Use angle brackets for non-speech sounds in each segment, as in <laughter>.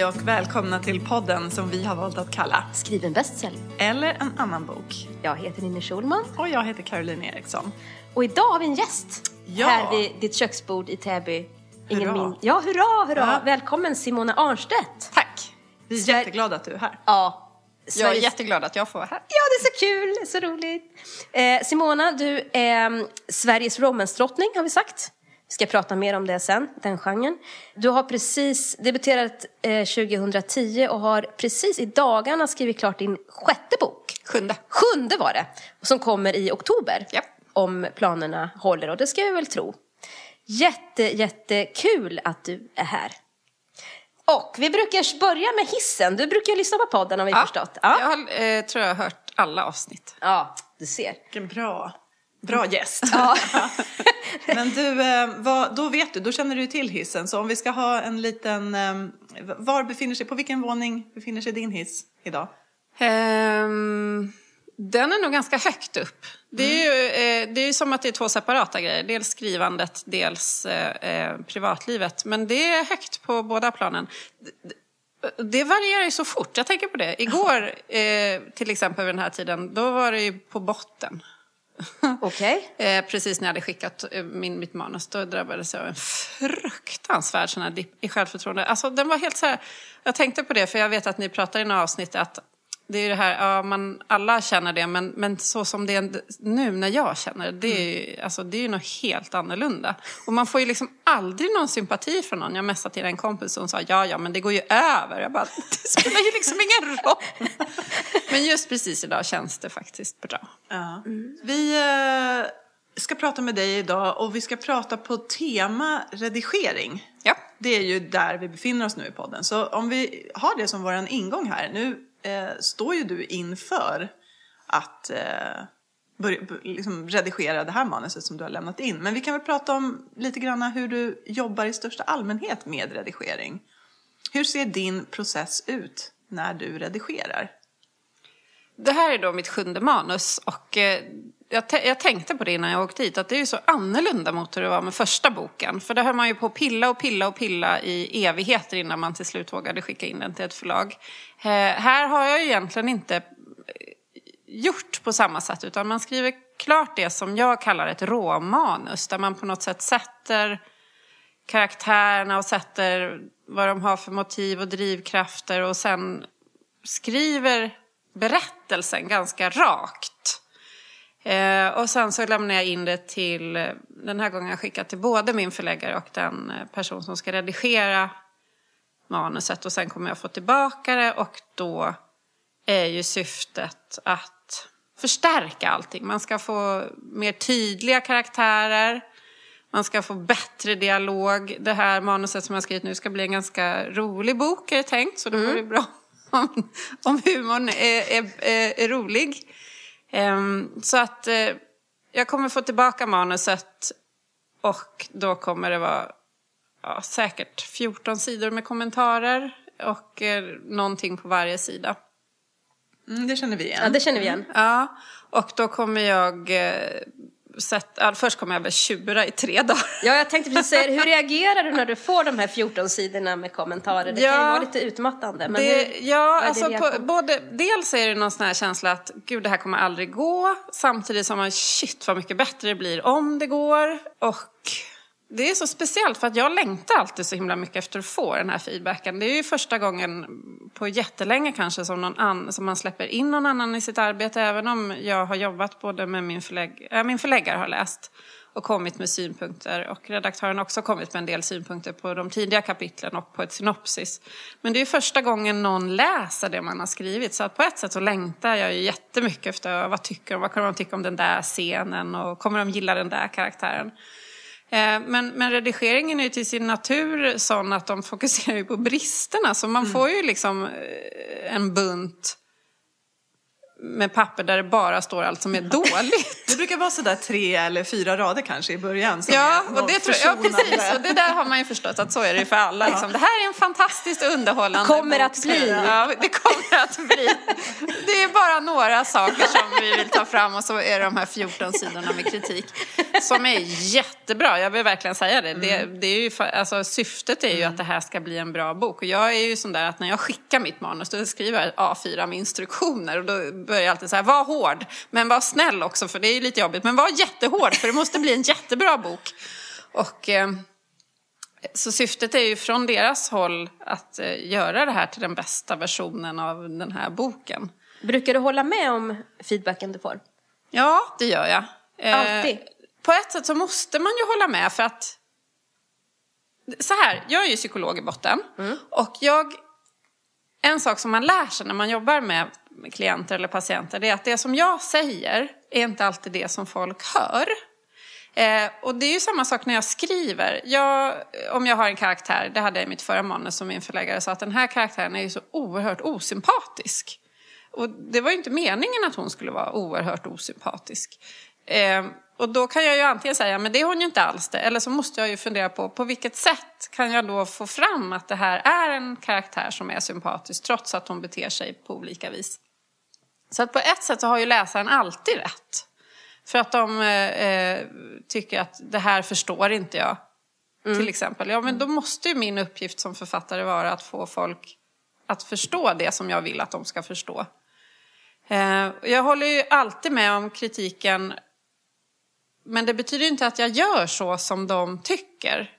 Hej och välkomna till podden som vi har valt att kalla Skriven bestseller. Eller en annan bok. Jag heter Ninni Schulman Och jag heter Caroline Eriksson. och idag har vi en gäst Ja. här vid ditt köksbord i Täby. Hurra. min... Ja, hurra, hurra! Ja. Välkommen Simona Arnstedt! Tack! Vi är Sver- jätteglada att du är här. Ja. Jag är jätteglad att jag får vara här. Ja, det är så kul, så roligt. Eh, Simona, du är mm, Sveriges romansdrottning har vi sagt. Vi ska prata mer om det sen, den genren. Du har precis debuterat eh, 2010 och har precis i dagarna skrivit klart din sjätte bok. Sjunde. Sjunde var det, som kommer i oktober. Japp. Om planerna håller och det ska vi väl tro. Jätte, jättekul att du är här. Och vi brukar börja med hissen. Du brukar lyssna på podden har vi förstått. Jag har, eh, tror jag har hört alla avsnitt. ja, du ser. Vilken bra, bra gäst. Ja. <laughs> Men du, eh, vad, då vet du, då känner du till hissen. Så om vi ska ha en liten, eh, var befinner sig, på vilken våning befinner sig din hiss idag? Ehm, den är nog ganska högt upp. Det är, ju, eh, det är ju som att det är två separata grejer. Dels skrivandet, dels privatlivet. Men det är högt på båda planen. Det- varierar ju så fort. Jag tänker på det. Igår, till exempel vid den här tiden, då var det ju på botten. <laughs> Okej. Eh, precis när jag hade skickat eh, min, mitt manus, då drabbades jag av en fruktansvärd sån här dipp i självförtroende. Alltså den var helt så här, jag tänkte på det för jag vet att ni pratar i några avsnitt att det är ju det här, ja man, alla känner det men, men så som det är nu när jag känner det, det är ju, alltså, det är ju något helt annorlunda. Och man får ju liksom aldrig någon sympati från någon. Jag messade till en kompis och hon sa ja ja men det går ju över. Jag bara, <laughs> det spelar ju liksom ingen roll. Men just precis idag känns det faktiskt bra. Ja. Vi eh, ska prata med dig idag och vi ska prata på tema redigering. Ja. Det är ju där vi befinner oss nu i podden. Så om vi har det som vår ingång här. Nu eh, står ju du inför att eh, börja, liksom redigera det här manuset som du har lämnat in. Men vi kan väl prata om lite grann hur du jobbar i största allmänhet med redigering. Hur ser din process ut när du redigerar? Det här är då mitt sjunde manus och eh, jag, jag tänkte på det innan jag åkte hit att det är ju så annorlunda mot hur det var med första boken. För där höll man ju på att pilla och pilla och pilla i evigheter innan man till slut vågade skicka in den till ett förlag. Eh, här har jag egentligen inte gjort på samma sätt utan man skriver klart det som jag kallar ett råmanus där man på något sätt sätter karaktärerna och sätter vad de har för motiv och drivkrafter och sen skriver berättelsen ganska rakt. Eh, och sen så lämnar jag in det till, den här gången har jag skickat till både min förläggare och den eh, person som ska redigera manuset och sen kommer jag få tillbaka det och då är ju syftet att förstärka allting. Man ska få mer tydliga karaktärer, man ska få bättre dialog. Det här manuset som jag skrivit nu ska bli en ganska rolig bok är det tänkt. Så det vore bra <laughs> om, om humorn är, är, är, är rolig. Ehm, så att eh, jag kommer få tillbaka manuset och då kommer det vara ja, säkert 14 sidor med kommentarer och eh, någonting på varje sida. Mm, det känner vi igen. Ja, det känner vi igen. Ja, och då kommer jag eh, sätta, ja, först kommer jag väl tjura i tre <laughs> dagar. Ja, jag tänkte precis säga. Hur reagerar du när du får de här 14 sidorna med kommentarer? Det kan ju Ja. vara lite utmattande. Men Det, hur, ja, alltså på, både, dels är det någon sån här känsla att gud det här kommer aldrig gå. Samtidigt som man shit vad mycket bättre det blir om det går. Och det är så speciellt för att jag längtar alltid så himla mycket efter att få den här feedbacken. Det är ju första gången på jättelänge kanske som, någon an, som man släpper in någon annan i sitt arbete. Även om jag har jobbat både med min förläggare, äh, min förläggare har läst och kommit med synpunkter och redaktören har också kommit med en del synpunkter på de tidiga kapitlen och på ett synopsis. Men det är första gången någon läser det man har skrivit så att på ett sätt så längtar jag ju jättemycket efter vad tycker de, vad kommer de tycka om den där scenen och kommer de gilla den där karaktären. Eh, Men, men redigeringen är ju till sin natur sån att de fokuserar ju på bristerna. Så man får ju liksom eh, en bunt med papper där det bara står allt som är <laughs> dåligt. Det brukar vara sådär tre eller fyra rader kanske i början. som Ja, och det tror jag, ja, precis. Och det där har man ju förstått att så är det ju för alla. Liksom. Det här är en fantastiskt underhållande Kommer bok. att bli. Ja, det kommer att bli... Det är bara några saker som vi vill ta fram och så är det de här 14 sidorna med kritik. Som är jättebra, jag vill verkligen säga det. det, det är ju, alltså, syftet är ju att det här ska bli en bra bok. Och jag är ju sån där att när jag skickar mitt manus då skriver jag A4 med instruktioner. Och då börjar alltid säga, var hård, men var snäll också för det är ju lite jobbigt. Men var jättehård för det måste bli en jättebra bok. Och... Eh, så syftet är ju från deras håll att eh, göra det här till den bästa versionen av den här boken. Brukar du hålla med om feedbacken du får? Ja, det gör jag. Eh, Alltid? På ett sätt så måste man ju hålla med för att... Så här, jag är ju psykolog i botten. Mm. Och jag... En sak som man lär sig när man jobbar med klienter eller patienter det är att det som jag säger är inte alltid det som folk hör. Eh, och det är ju samma sak när jag skriver. Jag, om jag har en karaktär, det hade jag i mitt förra manus som min förläggare sa att den här karaktären är ju så oerhört osympatisk. Och det var ju inte meningen att hon skulle vara oerhört osympatisk. Eh, och då kan jag ju antingen säga, men det är hon ju inte alls det. Eller så måste jag ju fundera på, på vilket sätt kan jag då få fram att det här är en karaktär som är sympatisk trots att hon beter sig på olika vis. Så att på ett sätt så har ju läsaren alltid rätt. För att de eh, tycker att det här förstår inte jag. Mm. Till exempel. Ja, men då måste ju min uppgift som författare vara att få folk att förstå det som jag vill att de ska förstå. Eh, jag håller ju alltid med om kritiken. Men det betyder inte att jag gör så som de tycker.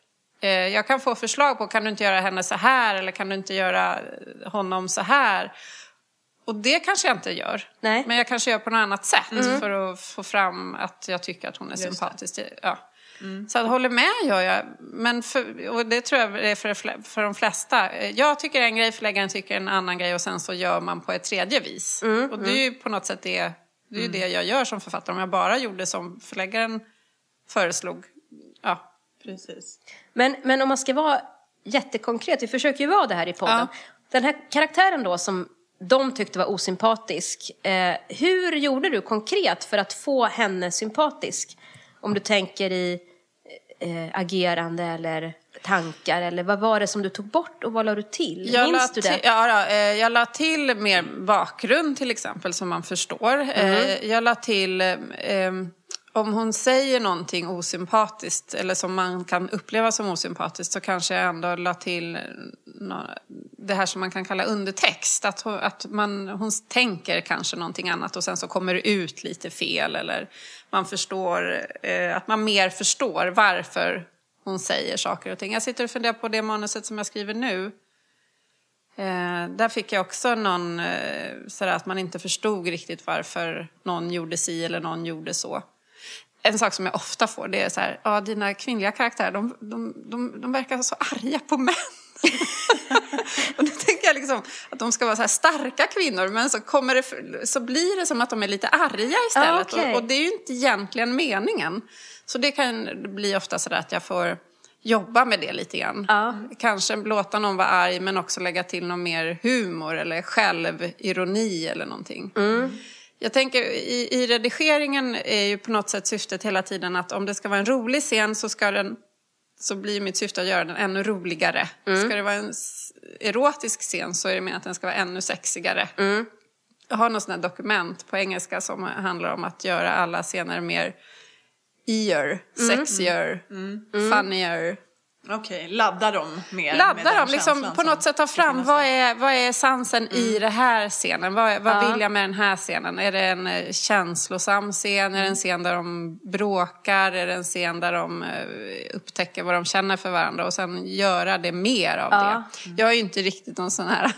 Eh, jag kan få förslag på, kan du inte göra henne så här? Eller kan du inte göra honom så här? Och det kanske jag inte gör. Nej. Men jag kanske gör på något annat sätt mm. för att få fram att jag tycker att hon är Just sympatisk. Ja. Mm. Så att håller med gör jag. Men för, och det tror jag är för, för de flesta. Jag tycker en grej, förläggaren tycker en annan grej och sen så gör man på ett tredje vis. Mm. Och det är ju på något sätt det, det, är ju mm. det jag gör som författare. Om jag bara gjorde som förläggaren föreslog. Ja. Precis. Men, men om man ska vara jättekonkret, vi försöker ju vara det här i podden. Ja. Den här karaktären då som de tyckte var osympatisk. Eh, hur gjorde du konkret för att få henne sympatisk? Om du tänker i eh, agerande eller tankar eller vad var det som du tog bort och vad la du till? Jag Minns du det? Ja, då, eh, jag la till mer bakgrund till exempel som man förstår. Mm. jag la till eh, om hon säger någonting osympatiskt eller som man kan uppleva som osympatiskt så kanske jag ändå la till det här som man kan kalla undertext. Att, hon, att man, hon tänker kanske någonting annat och sen så kommer det ut lite fel eller man förstår, eh, att man mer förstår varför hon säger saker och ting. Jag sitter och funderar på det manuset som jag skriver nu. Eh, där fick jag också någon, eh, sådär att man inte förstod riktigt varför någon gjorde si eller någon gjorde så en sak som jag ofta får det är så här, ja dina kvinnliga karaktärer de, de, de, de verkar så arga på män. <laughs> och då tänker jag liksom att de ska vara så starka kvinnor men så, kommer det, så blir det som att de är lite arga istället. Ah, okay. och, och, det är ju inte egentligen meningen. Så det kan bli ofta så att jag får jobba med det lite grann. Ah. Kanske låta någon vara arg men också lägga till någon mer humor eller självironi eller någonting. Mm. Jag tänker i, i redigeringen är ju på något sätt syftet hela tiden att om det ska vara en rolig scen så ska den så blir mitt syfte att göra den ännu roligare. Mm. Ska det vara en erotisk scen så är det meningen att den ska vara ännu sexigare. Mm. Jag har något sånt här dokument på engelska som handlar om att göra alla scener mer ear, mm. sexier, mm. funnier. Okej, okay, ladda dem mer Ladda dem, liksom på något sätt ta fram vad är, vad är sansen mm. i den här scenen? Vad, vad ja. vill jag med den här scenen? Är det en eh, känslosam scen? Är det en scen där de bråkar? Är det en scen där de eh, upptäcker vad de känner för varandra? Och sen göra det mer av ja. det. Jag är ju inte riktigt någon sån här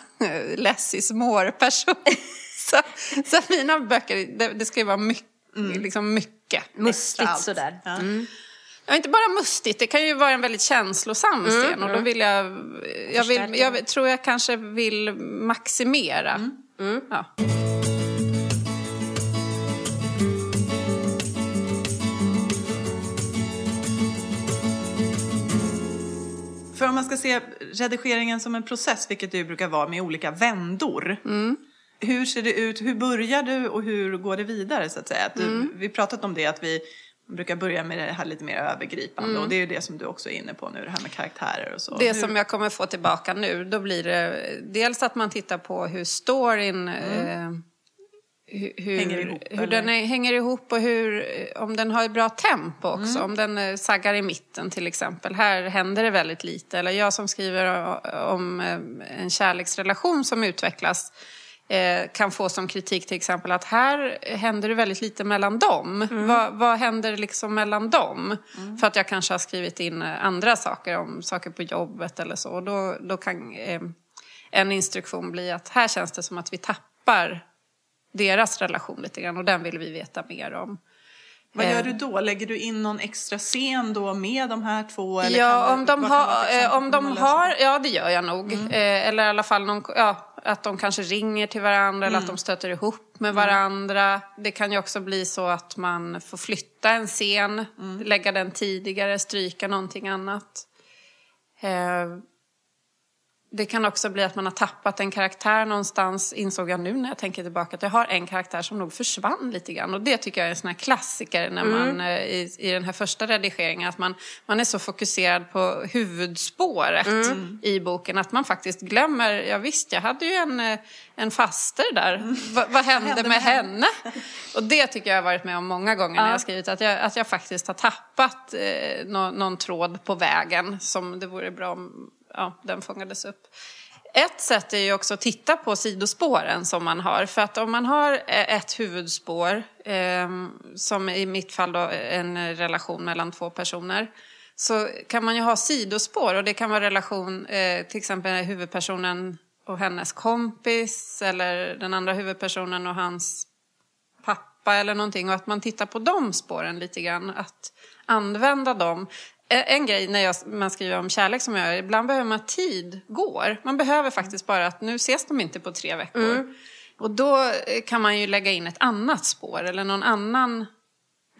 less is more-person. <laughs> så, så mina böcker, det, det ska ju vara mycket. Mm. Liksom mycket. Mustigt sådär. Ja. Mm. Ja, inte bara mustigt, det kan ju vara en väldigt känslosam mm, scen och då mm. vill jag, jag, vill, jag tror jag kanske vill maximera. Mm. Mm. Ja. För om man ska se redigeringen som en process, vilket det brukar vara med olika vändor. Mm. Hur ser det ut, hur börjar du och hur går det vidare så att säga? Att du, vi pratat om det att vi Man brukar börja med det här lite mer övergripande och det är ju det som du också är inne på nu, det här med karaktärer och så. Det Hur- som jag kommer få tillbaka nu, då blir det dels att man tittar på hur storyn eh, hur, Hänger ihop, hur eller? den är, hänger ihop och hur, om den har ett bra tempo också. Om den eh, saggar i mitten till exempel. Här händer det väldigt lite. Eller jag som skriver om eh, en kärleksrelation som utvecklas kan få som kritik till exempel att här händer det väldigt lite mellan dem. Vad, vad händer liksom mellan dem? För att jag kanske har skrivit in eh, andra saker om saker på jobbet eller så. Och Då, då kan eh, en instruktion bli att här känns det som att vi tappar deras relation lite grann och den vill vi veta mer om. Vad gör eh, du då? Lägger du in någon extra scen då med de här två? Ja, om de eh, exempel om de har, ja det gör jag nog. Eh, eller i alla fall någon, ja, att de kanske ringer till varandra eller att de stöter ihop med varandra. Det kan ju också bli så att man får flytta en scen, lägga den tidigare, stryka någonting annat. Eh, det kan också bli att man har tappat en karaktär någonstans, insåg jag nu när jag tänker tillbaka, att jag har en karaktär som nog försvann lite grann. Och det tycker jag är en sån här klassiker när man, eh, i, i den här första redigeringen, att man, man är så fokuserad på huvudspåret i boken att man faktiskt glömmer, ja visst, jag hade ju en, eh, en faster där, Va, vad hände med henne? Och det tycker jag har varit med om många gånger när jag skrivit, att jag, att jag faktiskt har tappat eh, nå, någon tråd på vägen som det vore bra om ja, den fångades upp. Ett sätt är ju också att titta på sidospåren som man har. För att om man har eh, ett huvudspår, eh, som i mitt fall då en relation mellan två personer, så kan man ju ha sidospår och det kan vara relation, eh, till exempel huvudpersonen och hennes kompis eller den andra huvudpersonen och hans pappa eller någonting och att man tittar på de spåren lite grann. Att använda dem. Eh, En grej när jag, man skriver om kärlek som jag gör, ibland behöver man tid går. Man behöver faktiskt bara att nu ses de inte på tre veckor. Och då eh, kan man ju lägga in ett annat spår eller någon annan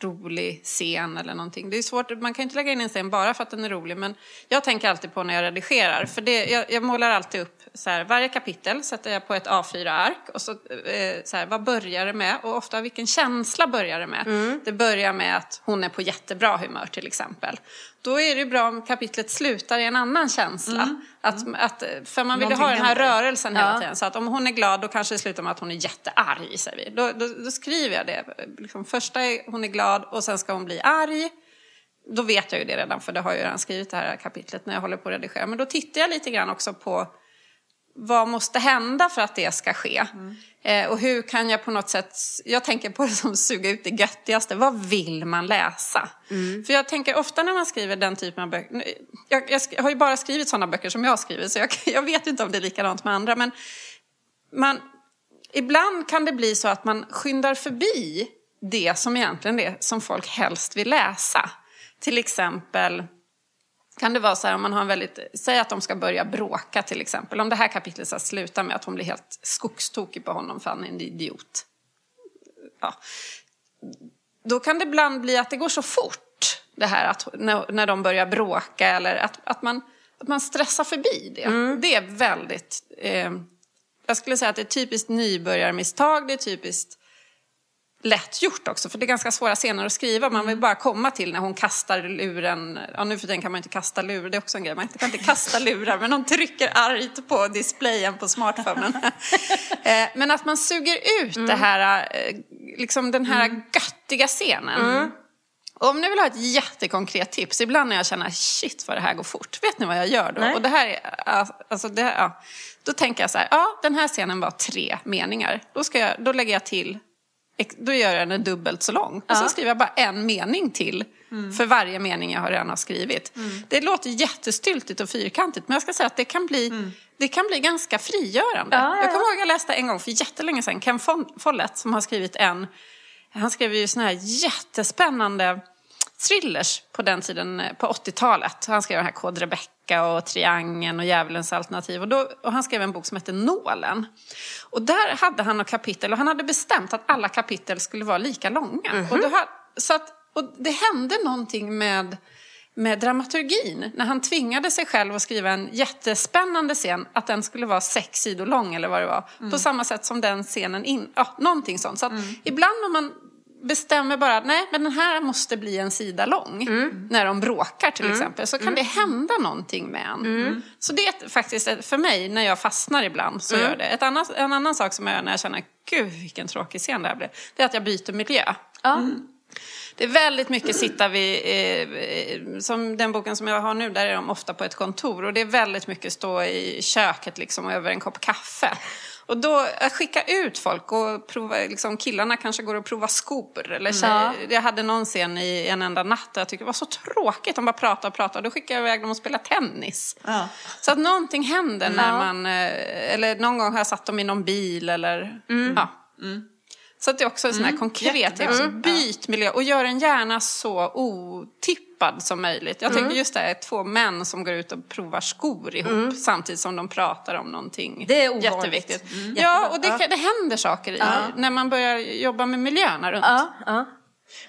rolig scen eller någonting. Det är svårt, man kan inte lägga in en scen bara för att den är rolig men jag tänker alltid på när jag redigerar för det, jag, jag målar alltid upp så här, varje kapitel sätter jag på ett A4-ark och så, eh, så här, vad börjar det med och ofta vilken känsla börjar det med. Det börjar med att hon är på jättebra humör till exempel. Då är det bra om kapitlet slutar i en annan känsla. Att, att, för man vill ju ha den här händer. rörelsen hela Ja. tiden. Så att om hon är glad då kanske det slutar med att hon är jättearg säger vi. Då, då, då skriver jag det. Liksom, första är hon är glad och sen ska hon bli arg. Då vet jag ju det redan för det har jag ju redan skrivit det här kapitlet när jag håller på att redigera. Men då tittar jag lite grann också på vad måste hända för att det ska ske? Eh, och hur kan jag på något sätt, jag tänker på det som suga ut det göttigaste, vad vill man läsa? För jag tänker ofta när man skriver den typen av böcker, jag, jag har ju bara skrivit sådana böcker som jag har skrivit så jag, <laughs> jag vet inte om det är likadant med andra men man, ibland kan det bli så att man skyndar förbi det som egentligen är som folk helst vill läsa. Till exempel kan det vara så här om man har en väldigt, säg att de ska börja bråka till exempel. Om det här kapitlet ska sluta med att hon blir helt skogstokig på honom för han är en idiot. Ja. Då kan det ibland bli att det går så fort det här att när, när de börjar bråka eller att, att, man, att man stressar förbi det. Det är väldigt, eh, jag skulle säga att det är typiskt nybörjarmisstag, det är typiskt lätt gjort också, för det är ganska svåra scener att skriva. Man vill bara komma till när hon kastar luren. Ja, nu för tiden kan man inte kasta lur, det är också en grej. Man kan inte kasta <laughs> lurar, men de trycker argt på displayen på smartphonen. <laughs> Eh, men att man suger ut det här, eh, liksom den här göttiga scenen. Och om ni vill ha ett jättekonkret tips, ibland när jag känner shit vad det här går fort, vet ni vad jag gör då? Nej. Och det här är, alltså det, ja. Då tänker jag så här, ja den här scenen var tre meningar. Då, ska jag, då lägger jag till, då gör jag den dubbelt så lång. Och så skriver jag bara en mening till för varje mening jag har redan har skrivit. Det låter jättestyltigt och fyrkantigt, men jag ska säga att det kan bli, det kan bli ganska frigörande. Ja, ja, Jag kommer ja. ihåg jag läste en gång för jättelänge sedan, Ken Follett som har skrivit en han skrev ju såna här jättespännande thrillers på den tiden, eh, på 80-talet. Han skrev den här Kod Rebecca och Triangeln och Djävulens alternativ. Och, då, och han skrev en bok som hette Nålen. Och där hade han några kapitel och han hade bestämt att alla kapitel skulle vara lika långa. Och, då, ha- så att, och det hände någonting med med dramaturgin. När han tvingade sig själv att skriva en jättespännande scen, att den skulle vara sex sidor lång eller vad det var. På samma sätt som den scenen in, ja, någonting sånt. Så att ibland om man bestämmer bara att nej, men den här måste bli en sida lång. När de bråkar till exempel. Så kan det hända någonting med en. Så det är faktiskt, för mig, när jag fastnar ibland, så gör det. Ett annat, en annan sak som jag gör när jag känner, gud vilken tråkig scen det här blev. Det är att jag byter miljö. Ja. Det är väldigt mycket sitta vid, eh, som den boken som jag har nu, där är de ofta på ett kontor. Och det är väldigt mycket stå i köket liksom över en kopp kaffe. Och då att skicka ut folk och prova, liksom, killarna kanske går och provar skor. Eller tjejer. Jag hade någon scen i en enda natt där jag tyckte det var så tråkigt. De bara pratade och pratade. Då skickade jag iväg dem och spelade tennis. Ja. Så att någonting händer när man, eh, eller någon gång har jag satt dem i någon bil eller, ja. Så att det är också en sån här konkret Jättebra. tips. Byt miljö och gör den gärna så otippad som möjligt. Jag tänker just det här, två män som går ut och provar skor ihop samtidigt som de pratar om någonting Det är ovanligt. jätteviktigt. Ja, och det, det händer saker i, när man börjar jobba med miljöerna runt. Ja, ja.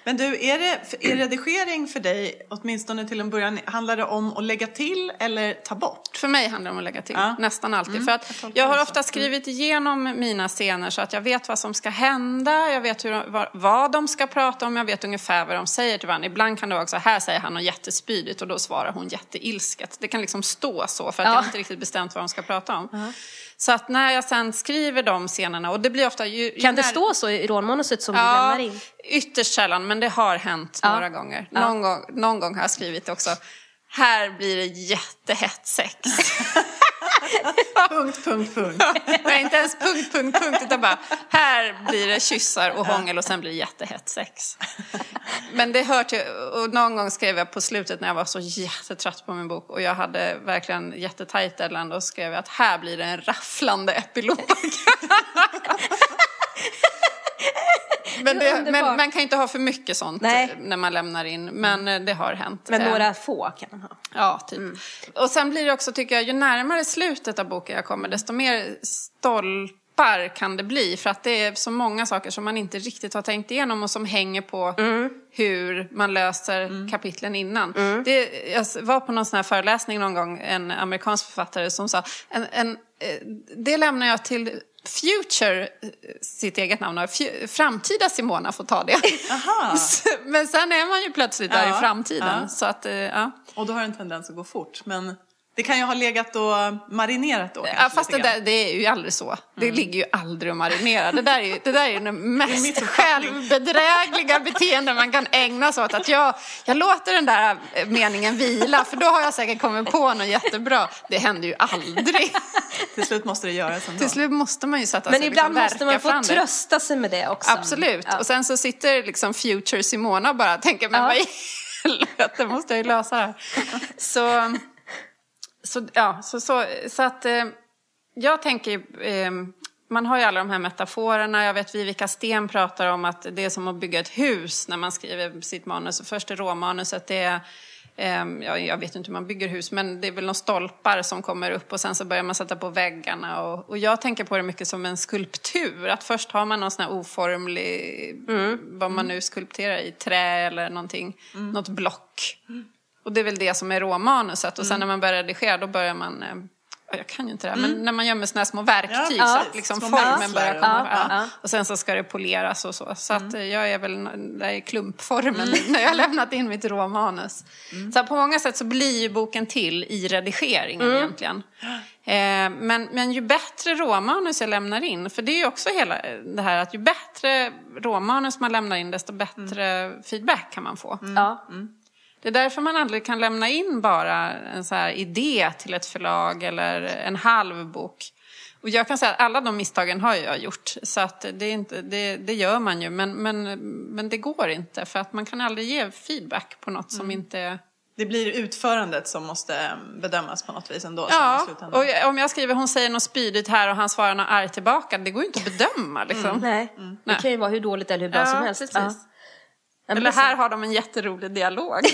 Men du, är, det, är redigering för dig, åtminstone till en början, handlar det om att lägga till eller ta bort? För mig handlar det om att lägga till, Ja. nästan alltid. Mm, För jag att tolkar jag har ofta skrivit igenom mina scener så att jag vet vad som ska hända, jag vet hur, vad, vad de ska prata om, jag vet ungefär vad de säger till varandra. Ibland kan det vara så här säger han något jättespydigt och då svarar hon jätteilsket. Det kan liksom stå så för att Ja. jag har inte riktigt bestämt vad de ska prata om. Så att när jag sen skriver de scenerna, och det blir ofta ju... ju Kan det när- stå så i rånmanuset som du Ja, lämnar in? ytterst sällan, men det har hänt Ja. några gånger. Ja. Någon, gång, någon gång har jag skrivit det också. Här blir det jättehett sex. <laughs> Punkt, punkt, punkt. Nej, inte ens punkt, punkt, punkt, utan bara här blir det kyssar och hångel och sen blir det jättehett sex. Men det hör till, och någon gång skrev jag på slutet när jag var så jättetrött på min bok och jag hade verkligen jättetajt deadline, då skrev jag att här blir det en rafflande epilog. <laughs> <laughs> Men, Det men man kan inte ha för mycket sånt Nej. när man lämnar in, men eh, det har hänt. Men Eh, några få kan man ha. Ja, typ. Mm. Och sen blir det också, tycker jag, ju närmare slutet av boken jag kommer, desto mer stolpar kan det bli. För att det är så många saker som man inte riktigt har tänkt igenom och som hänger på Mm. hur man löser kapitlen innan. Det, jag var på någon sån här föreläsning någon gång, en amerikansk författare som sa, en, en, eh, det lämnar jag till Future, sitt eget namn, har, framtida Simona får ta det. <laughs> Men sen är man ju plötsligt där Ja, i framtiden. ja. Så att, eh, ja. Och då har en tendens att gå fort. Men det kan ju ha legat och marinerat då kanske Ja, fast det, där, det är ju aldrig så. Det ligger ju aldrig och marinerar. Det där är ju det, där är ju <laughs> det mest självbedrägliga <laughs> beteende man kan ägna sig åt. Att jag, jag låter den där meningen vila, för då har jag säkert kommit på något jättebra. Det händer ju aldrig. <laughs> Till slut måste det göras ändå. Till slut måste man ju sätta Men sig ibland liksom, måste man få det. trösta sig med det också. Absolut. Ja. Och sen så sitter liksom Future Simona och bara tänker, men Ja. vad i helvete måste jag ju lösa det här. Så, så, ja, så, så, så att eh, jag tänker, eh, man har ju alla de här metaforerna. Jag vet Vivica Sten pratar om att det är som att bygga ett hus när man skriver sitt manus. Först är råmanuset, det är Ehm, ja, jag vet inte hur man bygger hus, men det är väl några stolpar som kommer upp och sen så börjar man sätta på väggarna. Och, och jag tänker på det mycket som en skulptur. Att först har man någon sån här oformlig, vad man nu skulpterar i, trä eller någonting, något block. Och det är väl det som är råmanuset. Och sen när man börjar redigera då börjar man, eh, ja, jag kan ju inte det här, men när man gör med såna här små verktyg Ja, så att liksom formen börjar komma. Ja, Ja. Och sen så ska det poleras och så. Så att eh, jag är väl där i klumpformen <laughs> när jag har lämnat in mitt råmanus. Så att på många sätt så blir ju boken till i redigeringen egentligen. Eh, men, men ju bättre råmanus jag lämnar in, för det är ju också hela det här att ju bättre råmanus man lämnar in desto bättre feedback kan man få. Ja. Det är därför man aldrig kan lämna in bara en så här idé till ett förlag eller en halv bok. Och jag kan säga att alla de misstagen har jag gjort. Så att det, är inte, det, det gör man ju. Men, men, men det går inte. För att man kan aldrig ge feedback på något som inte. Det blir utförandet som måste eh, bedömas på något vis ändå. Ja, och om jag skriver hon säger något spydigt här och han svarar något argt tillbaka. Det går ju inte att bedöma liksom. Nej, det kan ju vara hur dåligt eller hur bra Ja, som helst. precis. Ja. Ja, Eller det här har de en jätterolig dialog. <laughs>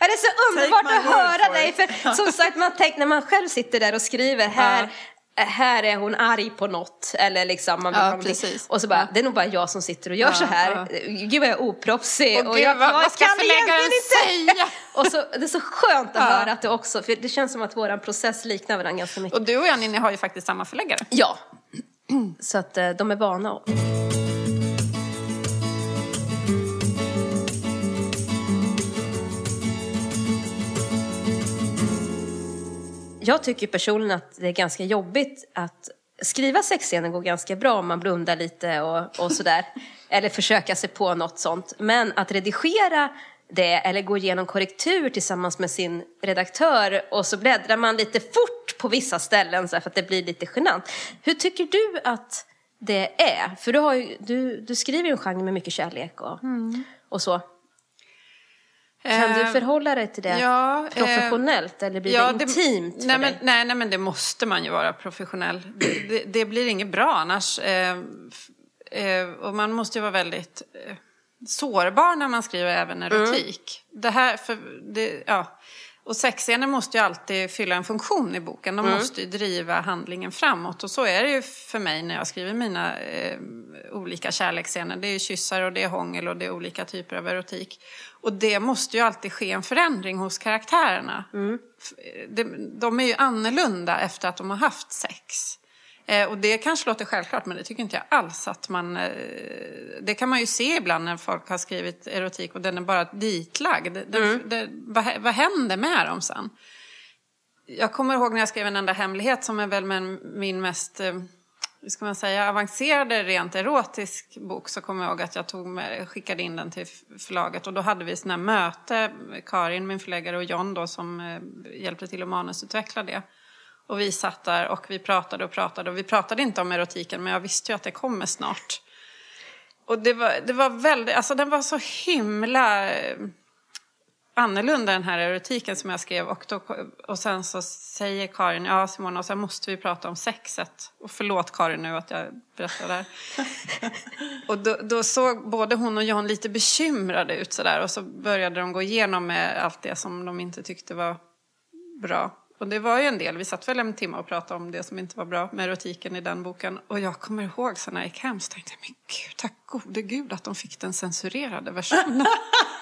Ja, det är så underbart att höra dig. För som <laughs> sagt, man tänker när man själv sitter där och skriver här, här är hon arg på något. Eller liksom, man Ja, precis. Och så bara, det är nog bara jag som sitter och gör så här. Gud vad jag är oproffsig. Och gud, vad, vad ska förläggaren säga? <laughs> Och så, det är så skönt att höra att du också, för det känns som att vår process liknar varandra ganska mycket. Och du och jag Ninni har ju faktiskt samma förläggare. Ja. <clears throat> Så att eh, de är vana. Jag tycker personligen att det är ganska jobbigt att skriva sexscener går ganska bra om man blundar lite och, och sådär. <laughs> eller försöka sig på något sånt. Men att redigera det eller gå igenom korrektur tillsammans med sin redaktör och så bläddrar man lite fort på vissa ställen så för att det blir lite genant. Hur tycker du att det är? För du, har ju, du, du skriver ju en genre med mycket kärlek och, mm. och så. Kan du eh, förhålla dig till det ja, professionellt eller blir ja, det intimt det, nej, men, nej, nej, men det måste man ju vara professionell. Det, det, blir inget bra annars. Eh, eh, och man måste ju vara väldigt eh, sårbar när man skriver även erotik. Mm. Det här, för det, ja. Och sexscener måste ju alltid fylla en funktion i boken. De mm. måste ju driva handlingen framåt. Och så är det ju för mig när jag skriver mina eh, olika kärleksscener. Det är kyssar och det är hångel och det är olika typer av erotik. Och det måste ju alltid ske en förändring hos karaktärerna. Mm. De, de är ju annorlunda efter att de har haft sex. Eh, och det kanske låter självklart, men det tycker inte jag alls att man... Eh, det kan man ju se ibland när folk har skrivit erotik och den är bara ditlagd. Den, mm. det, vad, vad händer med dem sen? Jag kommer ihåg när jag skrev En enda hemlighet som är väl min mest eh, hur ska man säga, avancerade rent erotisk bok så kommer jag ihåg att jag tog med, skickade in den till förlaget och då hade vi sådana möte, Karin, min förläggare och John då som eh, hjälpte till att manusutveckla det. Och vi satt där och vi pratade och pratade och vi pratade inte om erotiken men jag visste ju att det kommer snart. Och det var, det var väldigt, alltså den var så himla eh, annorlunda den här erotiken som jag skrev och, då, och sen så säger Karin, ja Simona, och sen måste vi prata om sexet. Och förlåt Karin nu att jag berättar det här. <laughs> och då, då, såg både hon och John lite bekymrade ut sådär och så började de gå igenom med allt det som de inte tyckte var bra. Och det var ju en del, vi satt väl en timme och pratade om det som inte var bra med erotiken i den boken. Och jag kommer ihåg sen när jag gick hem så tänkte jag, men gud, tack gode gud att de fick den censurerade versionen. <laughs>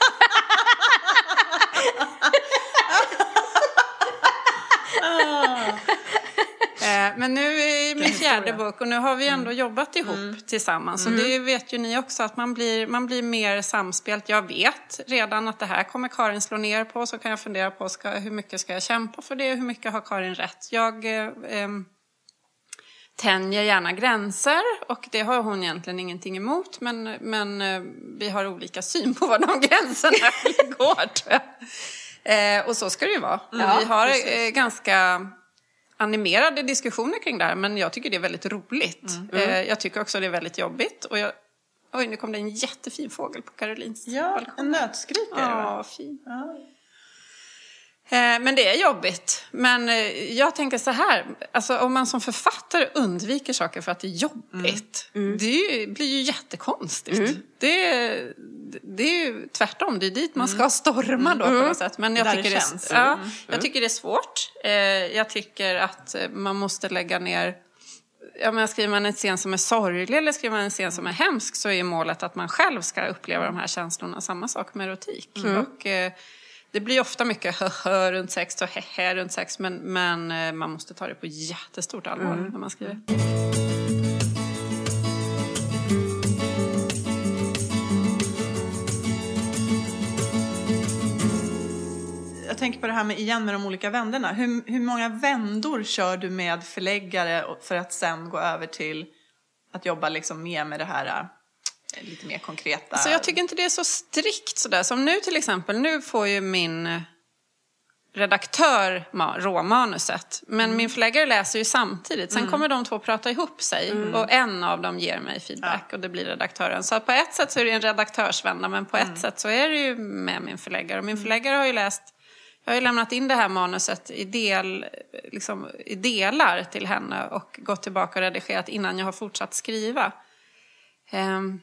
men nu är min fjärde bok och nu har vi ändå mm. jobbat ihop mm. tillsammans. Och mm. det vet ju ni också att man blir, man blir mer samspelt. Jag vet redan att det här kommer Karin slå ner på. Så kan jag fundera på ska, hur mycket ska jag kämpa för det? Hur mycket har Karin rätt? Jag eh, eh, tänjer gärna gränser och det har hon egentligen ingenting emot. Men, men eh, vi har olika syn på var de <laughs> gränserna går. Eh, och så ska det ju vara. Ja, vi har eh, ganska animerade diskussioner kring det här men jag tycker det är väldigt roligt. Mm. Eh, mm. jag tycker också det är väldigt jobbigt. Och jag, oj, nu kom det en jättefin fågel på Karolins Ja, balkong. en nötskrikare. Ja, fin. Ja. Eh, men det är jobbigt. Men eh, jag tänker så här, alltså om man som författare undviker saker för att det är jobbigt, mm. Mm. det blir ju jättekonstigt. Mm. Det, det är ju tvärtom, det är dit man ska mm. storma då på mm. något sätt. Men jag, Där tycker det, känns. Det, ja, mm. jag tycker det är svårt. Eh, jag tycker att man måste lägga ner Ja, men skriver man en scen som är sorglig eller skriver man en scen som är hemsk så är målet att man själv ska uppleva de här känslorna. Samma sak med erotik. Och, det blir ofta mycket hö runt sex och hehe runt sex men, men eh, man måste ta det på jättestort allvar mm. när man skriver. Jag tänker på det här med, igen med de olika vändorna. Hur, hur många vändor kör du med förläggare för att sen gå över till att jobba liksom mer med det här lite mer konkreta? Så jag tycker inte det är så strikt sådär. Som nu till exempel, nu får ju min redaktör råmanuset. Men mm. min förläggare läser ju samtidigt. Sen mm. kommer de två prata ihop sig. Mm. Och en av dem ger mig feedback ja. och det blir redaktören. Så på ett sätt så är det en redaktörsvända men på ett mm. sätt så är det ju med min förläggare. Och min mm. förläggare har ju läst jag har ju lämnat in det här manuset i, del, liksom, i delar till henne och gått tillbaka och redigerat innan jag har fortsatt skriva. Um,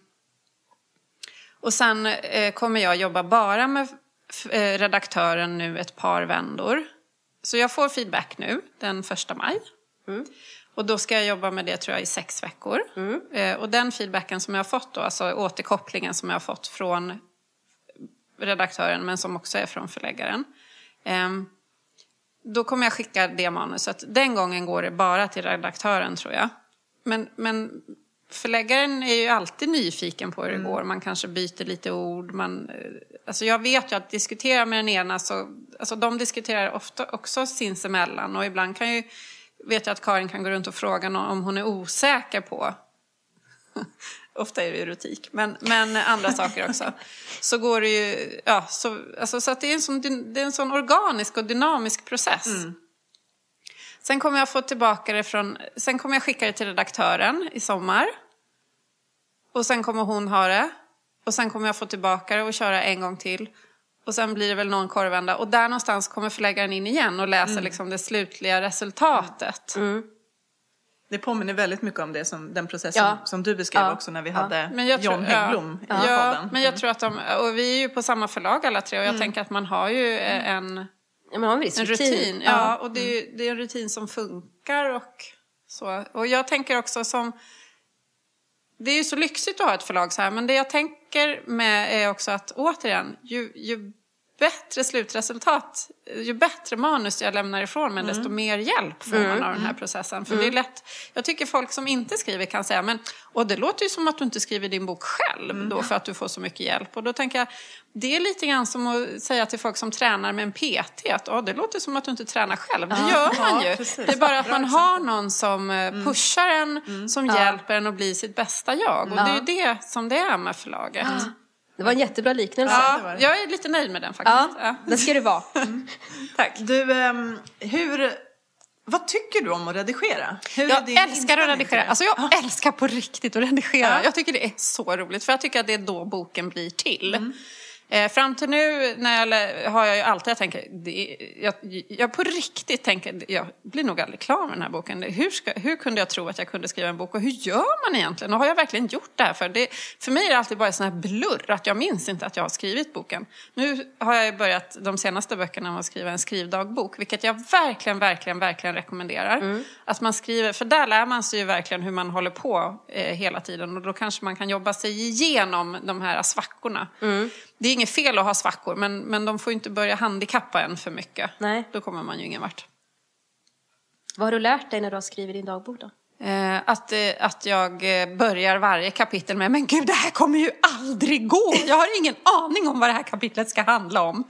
och sen eh, kommer jag jobba bara med eh, redaktören nu ett par vändor. Så jag får feedback nu den första maj. Mm. Och då ska jag jobba med det tror jag i sex veckor. Mm. Eh, och den feedbacken som jag har fått då, alltså återkopplingen som jag har fått från redaktören men som också är från förläggaren. Eh, då kommer jag skicka det manuset. Den gången går det bara till redaktören tror jag. Men, men förläggaren är ju alltid nyfiken på hur det går. Man kanske byter lite ord. Man, eh, alltså jag vet ju att diskutera med den ena så, alltså de diskuterar ofta också sinsemellan och ibland kan ju, vet jag att Karin kan gå runt och fråga någon om hon är osäker på <laughs> Ofta är det erotik, men, men andra saker också. <laughs> Så går det ju, ja, så, alltså, så att det är, en sån, det är en sån organisk och dynamisk process. Sen kommer jag få tillbaka det från, sen kommer jag skicka det till redaktören i sommar. Och sen kommer hon ha det. Och sen kommer jag få tillbaka det och köra en gång till. Och sen blir det väl någon korvända. Och där någonstans kommer förläggaren in igen och läser liksom det slutliga resultatet. Det påminner väldigt mycket om det som, den processen Ja. som du beskrev Ja. också när vi Ja. hade Men jag John tror- ja. Häggblom i Ja, podden. men jag tror att de, och vi är ju på samma förlag alla tre och jag Mm. tänker att man har ju eh, en, Ja, men har en viss en rutin. rutin. Ja, och det är, det är en rutin som funkar och så. Och jag tänker också som, det är ju så lyxigt att ha ett förlag så här, men det jag tänker med är också att återigen, ju, ju bättre slutresultat, ju bättre manus jag lämnar ifrån mig, desto mer hjälp får man av den här processen. För det är lätt, jag tycker folk som inte skriver kan säga, men och det låter ju som att du inte skriver din bok själv då för att du får så mycket hjälp. Och då tänker jag, det är lite grann som att säga till folk som tränar med en PT, att oh, det låter som att du inte tränar själv. Det gör man Ja, ju. precis. Det är bara att man har någon som eh, pushar en, som hjälper en att bli sitt bästa jag. Och det är ju det som det är med förlaget. Det var en jättebra liknelse. Ja, jag är lite nöjd med den faktiskt. Ja. det ska det vara. Tack. Du, ehm, hur, vad tycker du om att redigera? Hur Jag älskar att redigera. Alltså jag älskar på riktigt att redigera. Ja. Jag tycker det är så roligt. För jag tycker att det är då boken blir till. Mm. Eh, fram till nu när jag, har jag ju alltid, jag tänker, det, jag, jag på riktigt tänker, jag blir nog aldrig klar med den här boken. Hur, ska, hur kunde jag tro att jag kunde skriva en bok och hur gör man egentligen? Och har jag verkligen gjort det här? För, det, för mig är det alltid bara en sån här blurr, att jag minns inte att jag har skrivit boken. Nu har jag börjat de senaste böckerna med att skriva en skrivdagbok, vilket jag verkligen, verkligen, verkligen rekommenderar. Att man skriver, för där lär man sig ju verkligen hur man håller på eh, hela tiden och då kanske man kan jobba sig igenom de här svackorna. Det är inget fel att ha svackor, men, men de får inte börja handikappa en för mycket. Nej. Då kommer man ju ingen vart. Vad har du lärt dig när du har skrivit din dagbok då? Eh, att, eh, att jag eh, börjar varje kapitel med men gud det här kommer ju aldrig gå. Jag har ingen aning om vad det här kapitlet ska handla om.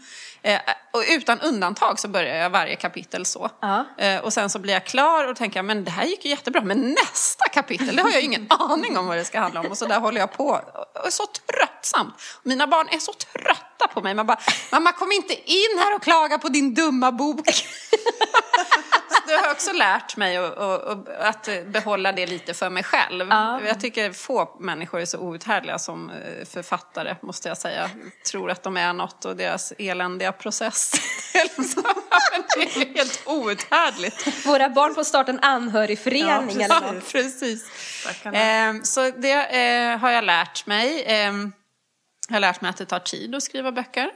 Eh, och utan undantag så börjar jag varje kapitel så. Ja. Eh, och sen så blir jag klar och tänker men det här gick ju jättebra. Men nästa kapitel, det har jag ingen <laughs> aning om vad det ska handla om. Och så där håller jag på. Och är så tröttsamt. Mina barn är så trötta på mig. Man bara, mamma kom inte in här och klaga på din dumma bok. <laughs> det har också lärt mig att, behålla det lite för mig själv. Ja. Jag tycker få människor är så outhärdliga som eh, författare, måste jag säga. Tror att de är något och deras eländiga process. <laughs> Liksom. det är helt outhärdligt. Våra barn får starta en anhörigförening Ja, eller Ja, något. precis. Stackarna. Ehm, så det eh, har jag lärt mig. Jag har lärt mig att det tar tid att skriva böcker.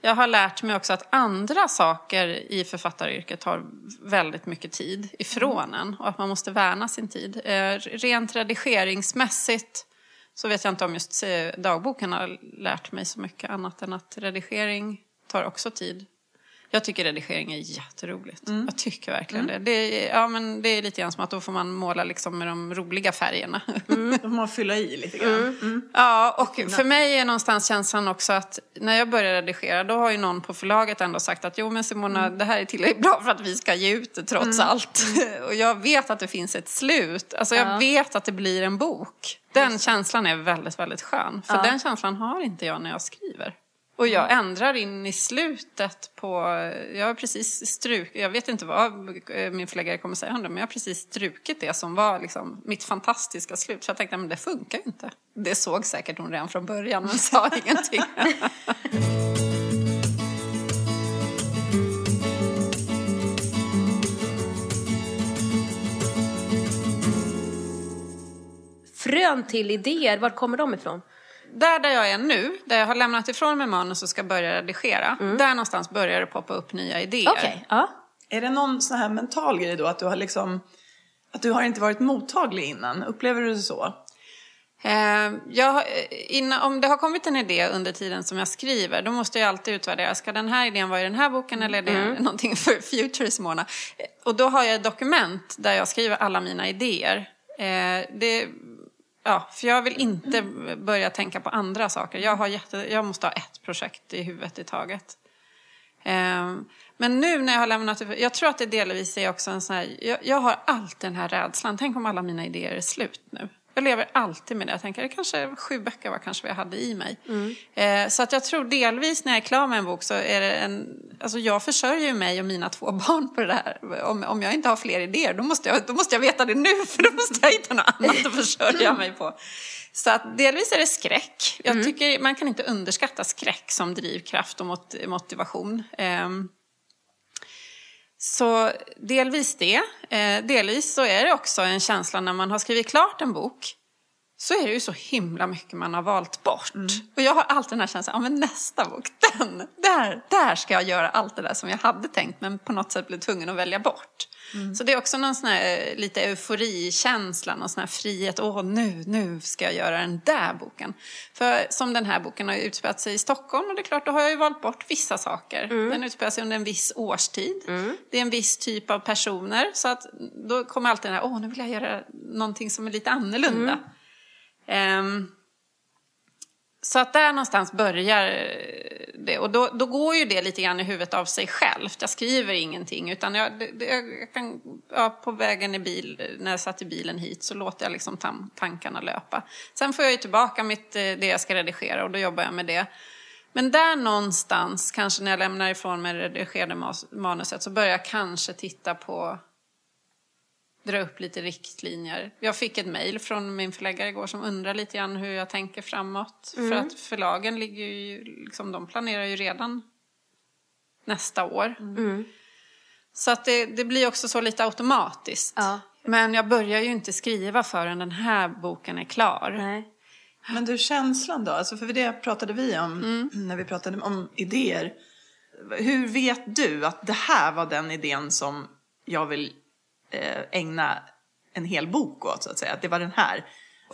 Jag har lärt mig också att andra saker i författaryrket tar väldigt mycket tid ifrån en och att man måste värna sin tid. Eh, rent redigeringsmässigt så vet jag inte om just eh, dagboken har lärt mig så mycket annat än att redigering tar också tid. Jag tycker redigering är jätteroligt. Jag tycker verkligen det. Det är, ja, men det är lite grann som att då får man måla liksom med de roliga färgerna. <laughs> Då får man fylla i lite grann. Mm. Ja, och för mig är någonstans känslan också att när jag börjar redigera då har ju någon på förlaget ändå sagt att jo men Simona det här är tillräckligt bra för att vi ska ge ut det trots allt. <laughs> och jag vet att det finns ett slut. Alltså jag Ja. vet att det blir en bok. Den känslan är väldigt, väldigt skön. För Ja. den känslan har inte jag när jag skriver. Och jag ändrar in i slutet på, jag har precis strukit, jag vet inte vad eh, min förläggare kommer säga om det, men jag har precis strukit det som var liksom mitt fantastiska slut. Så jag tänkte, men det funkar ju inte. Det såg säkert hon redan från början, men sa <laughs> ingenting. Frön till idéer, var kommer de ifrån? Där där jag är nu, där jag har lämnat ifrån mig manus och ska börja redigera, där någonstans börjar det poppa upp nya idéer. Okej, ja. Är det någon sån här mental grej då att du har liksom att du har inte varit mottaglig innan? Upplever du det så? Eh, jag, eh, innan, om det har kommit en idé under tiden som jag skriver, då måste jag alltid utvärdera. Ska den här idén vara i den här boken eller är det någonting för future Simona? Eh, Och då har jag ett dokument där jag skriver alla mina idéer. Eh, det, ja, för jag vill inte börja tänka på andra saker. Jag, har jätte, jag måste ha ett projekt i huvudet i taget. Ehm, men nu när jag har lämnat jag tror att det delvis är också en sån här, jag, jag har alltid den här rädslan, tänk om alla mina idéer är slut nu. Jag lever alltid med det. Jag tänker, det kanske sju böcker var kanske vad jag hade i mig. Mm. Eh, så att jag tror delvis när jag är klar med en bok så är det en... Alltså jag försörjer mig och mina två <laughs> barn på det här. Om, om jag inte har fler idéer då måste, jag, då måste jag veta det nu <laughs> för då måste jag hitta något annat att försörja mig på. Så att delvis är det skräck. Jag mm. tycker man kan inte underskatta skräck som drivkraft och motivation. Eh, så delvis det. Eh, delvis så är det också en känsla när man har skrivit klart en bok så är det ju så himla mycket man har valt bort. Mm. Och jag har alltid den här känslan, ja men nästa bok, den, där, där ska jag göra allt det där som jag hade tänkt men på något sätt blev tvungen att välja bort. Mm. Så det är också någon sån här eh, lite euforikänsla, någon sån här frihet, åh nu, nu ska jag göra den där boken. För som den här boken har utspelat sig i Stockholm och det är klart, då har jag ju valt bort vissa saker. Mm. Den utspelar sig under en viss årstid. Mm. Det är en viss typ av personer så att då kommer alltid den här, åh nu vill jag göra någonting som är lite annorlunda. Um, så att där någonstans börjar det. Och då, då, går ju det lite grann i huvudet av sig självt. Jag skriver ingenting utan jag, det, jag kan, ja, på vägen i bil, när jag satt i bilen hit så låter jag liksom tam, tankarna löpa. Sen får jag ju tillbaka mitt, eh, det jag ska redigera och då jobbar jag med det. Men där någonstans, kanske när jag lämnar ifrån mig det redigerade manuset så börjar jag kanske titta på dra upp lite riktlinjer. Jag fick ett mejl från min förläggare igår som undrar lite grann hur jag tänker framåt. Mm. För att förlagen ligger ju, liksom, de planerar ju redan nästa år. Mm. Så att det, det, blir också så lite automatiskt. Ja. Men jag börjar ju inte skriva förrän den här boken är klar. Nej. Men du, känslan då? Alltså för det pratade vi om mm. <clears throat> när vi pratade om idéer. Hur vet du att det här var den idén som jag vill ägna en hel bok åt så att säga. Att det var den här.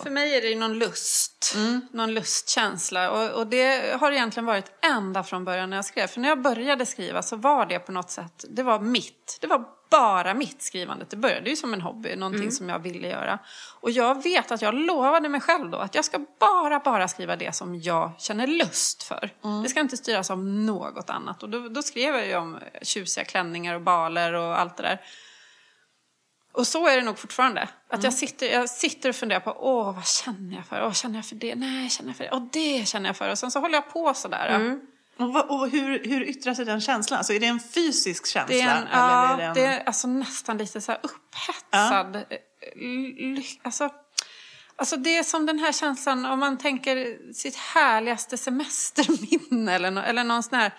För mig är det någon lust, mm. någon lustkänsla och, och, det har egentligen varit ända från början när jag skrev. För när jag började skriva så var det på något sätt, det var mitt. Det var bara mitt skrivande. Det började ju som en hobby, någonting mm. som jag ville göra. Och jag vet att jag lovade mig själv då att jag ska bara, bara skriva det som jag känner lust för. Mm. Det ska inte styras av något annat. Och då, då skrev jag ju om tjusiga klänningar och baler och allt det där. Och så är det nog fortfarande. Att mm. jag, sitter, jag sitter och funderar på, åh vad känner jag för? Åh, känner jag för det? Nej, känner jag för det? Åh, det känner jag för. Och sen så håller jag på sådär. Mm. Och, vad, och hur, hur yttrar sig den känslan? Alltså, är det en fysisk känsla? Det är en, eller ja, är det, en... det är alltså nästan lite så här upphetsad. Ja. Alltså, alltså det är som den här känslan om man tänker sitt härligaste semesterminne eller, no, eller någon sån här...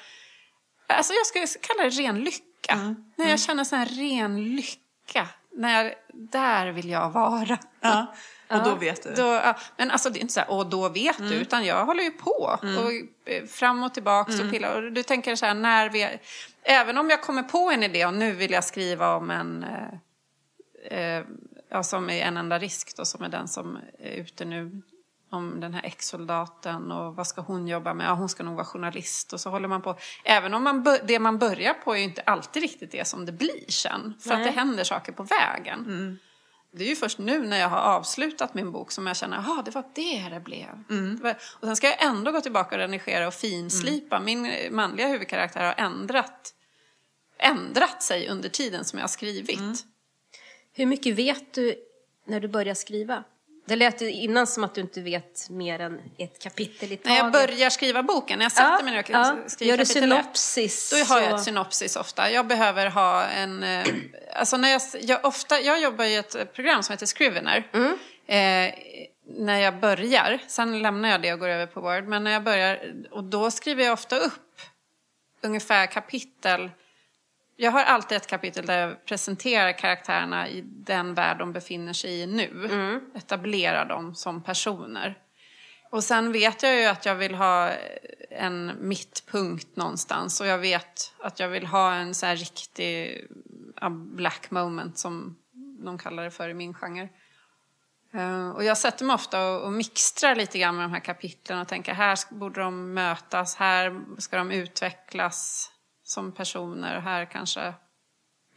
Alltså jag skulle kalla det ren lycka. Mm. När jag mm. känner sån här ren lycka när, där vill jag vara. Ja, och <laughs> då vet du? Då, ja. Men alltså det är inte så här, och då vet mm. du, utan jag håller ju på. Mm. Och eh, fram och tillbaka mm. och pillar. Och du tänker så här, när vi... Även om jag kommer på en idé och nu vill jag skriva om en... Eh, eh, ja, som är en enda risk då, som är den som är ute nu om den här ex-soldaten och vad ska hon jobba med? Ja, hon ska nog vara journalist och så håller man på. Även om man det man börjar på är ju inte alltid riktigt det som det blir sen. För Nej. att det händer saker på vägen. Mm. Det är ju först nu när jag har avslutat min bok som jag känner, jaha, det var det det blev. Mm. Och sen ska jag ändå gå tillbaka och redigera och finslipa. Mm. Min manliga huvudkaraktär har ändrat, ändrat sig under tiden som jag har skrivit. Mm. Hur mycket vet du när du börjar skriva? Det lät innan som att du inte vet mer än ett kapitel i taget. När jag börjar skriva boken, när jag sätter ja, mig ner och ja. skriver Gör du synopsis? Ett, då har jag ett synopsis ofta. Jag behöver ha en... Eh, alltså när jag, jag, ofta, jag jobbar i ett program som heter Scrivener. Mm. Eh, när jag börjar, sen lämnar jag det och går över på Word. Men när jag börjar, och då skriver jag ofta upp ungefär kapitel jag har alltid ett kapitel där jag presenterar karaktärerna i den värld de befinner sig i nu. Mm. Etablerar dem som personer. Och sen vet jag ju att jag vill ha en mittpunkt någonstans. Och jag vet att jag vill ha en så här riktig black moment som de kallar det för i min genre. Eh, och jag sätter mig ofta och, mixtrar lite grann med de här kapitlen och tänker här borde de mötas, här ska de utvecklas som personer. Här kanske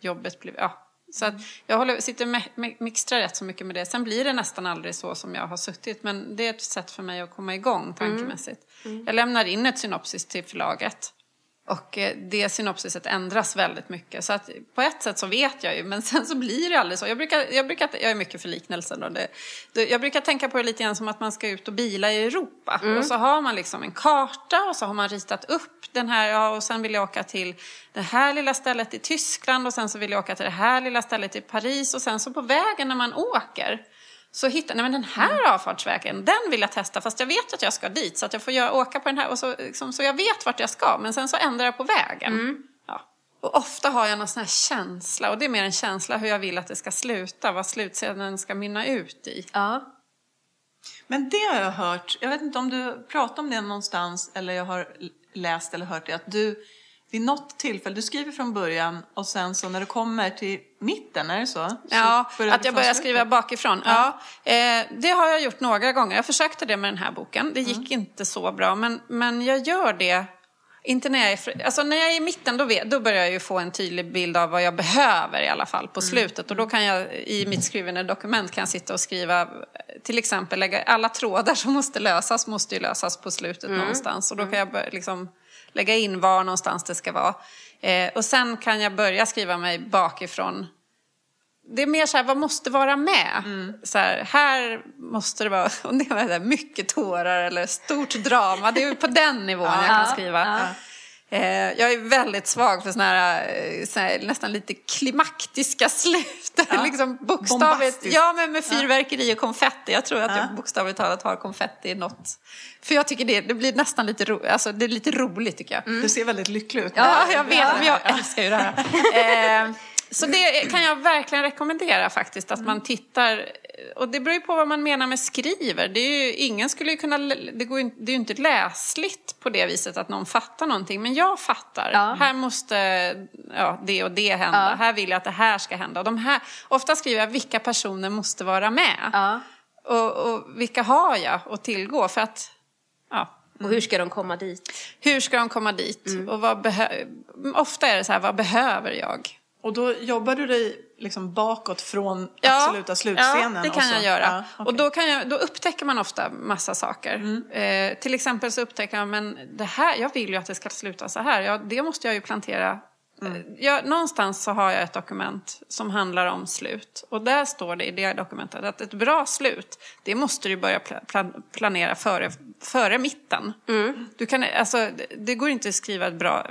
jobbet blir... Ja, Så att jag håller, sitter och me- me- mixtrar rätt så mycket med det. Sen blir det nästan aldrig så som jag har suttit. Men det är ett sätt för mig att komma igång tankemässigt. Jag lämnar in ett synopsis till förlaget. Och eh, det synopsiset ändras väldigt mycket. Så att på ett sätt så vet jag ju, men <laughs> sen så blir det aldrig så. Jag, brukar, jag, brukar, jag är mycket för det, det, jag brukar tänka på det lite grann som att man ska ut och bila i Europa. Och så har man liksom en karta och så har man ritat upp den här, ja, och sen vill jag åka till det här lilla stället i Tyskland och sen så vill jag åka till det här lilla stället i Paris. Och sen så på vägen när man åker så hittar nej men den här avfartsvägen, den vill jag testa fast jag vet att jag ska dit så att jag får göra, åka på den här och så, liksom, så jag vet vart jag ska men sen så ändrar jag på vägen. Ja. Och ofta har jag någon sån här känsla och det är mer en känsla hur jag vill att det ska sluta, vad slutscenen ska mynna ut i. Ja. Men det har jag hört, jag vet inte om du pratar om det någonstans eller jag har läst eller hört det, att du vid något tillfälle, du skriver från början och sen så när du kommer till mitten, är det så? Ja, att jag börjar skriva bakifrån. Ja. Eh, det har jag gjort några gånger. Jag försökte det med den här boken. Det gick Mm. inte så bra, men, men jag gör det. Inte när jag är, alltså när jag är i mitten då, vet, då börjar jag ju få en tydlig bild av vad jag behöver i alla fall Mm. på slutet. Och då kan jag i mitt skrivande dokument kan jag sitta och skriva till exempel lägga, alla trådar som måste lösas måste ju lösas på slutet Mm. någonstans. Och då kan jag bör- liksom lägga in var någonstans det ska vara. Eh, och sen kan jag börja skriva mig bakifrån det är mer så här, vad måste vara med? Så här, här måste det vara, <laughs> om det där, mycket tårar eller stort drama. Det är på den nivån jag kan skriva. Eh, jag är väldigt svag för såna här, eh, såna här nästan lite klimaktiska <laughs> slut. liksom bokstavligt. Ja, men med fyrverkeri och konfetti. Jag tror att Ja. jag bokstavligt talat har konfetti i något. För jag tycker det, det blir nästan lite, ro, alltså, det är lite roligt tycker jag. Du ser väldigt lycklig ut. Ja, jag vet, men jag älskar ju det här. <laughs> Så det kan jag verkligen rekommendera faktiskt, att man tittar. Och det beror ju på vad man menar med skriver. Det är ju, ingen skulle ju kunna, det, går ju, det är ju inte läsligt på det viset att någon fattar någonting. Men jag fattar. Ja. Här måste ja, det och det hända. Här vill jag att det här ska hända. Och de här, ofta skriver jag vilka personer måste vara med. ja. Och, och vilka har jag att tillgå? För att, ja, Och hur ska de komma dit? hur ska de komma dit? Och vad Ofta är det så här, vad behöver jag? Och då jobbar du dig liksom bakåt från absoluta slutscenen? Ja, det och kan så- jag göra. Ja, okej. Och då, kan jag, då upptäcker man ofta massa saker. Mm. Eh, till exempel så upptäcker man, men det här, jag vill ju att det ska sluta så här. Ja, det måste jag ju plantera. Mm. Eh, Jag, någonstans så har jag ett dokument som handlar om slut. Och där står det i det dokumentet att ett bra slut, det måste du börja pla, plan, planera före, före mitten. Du kan, alltså, det, går inte att skriva ett bra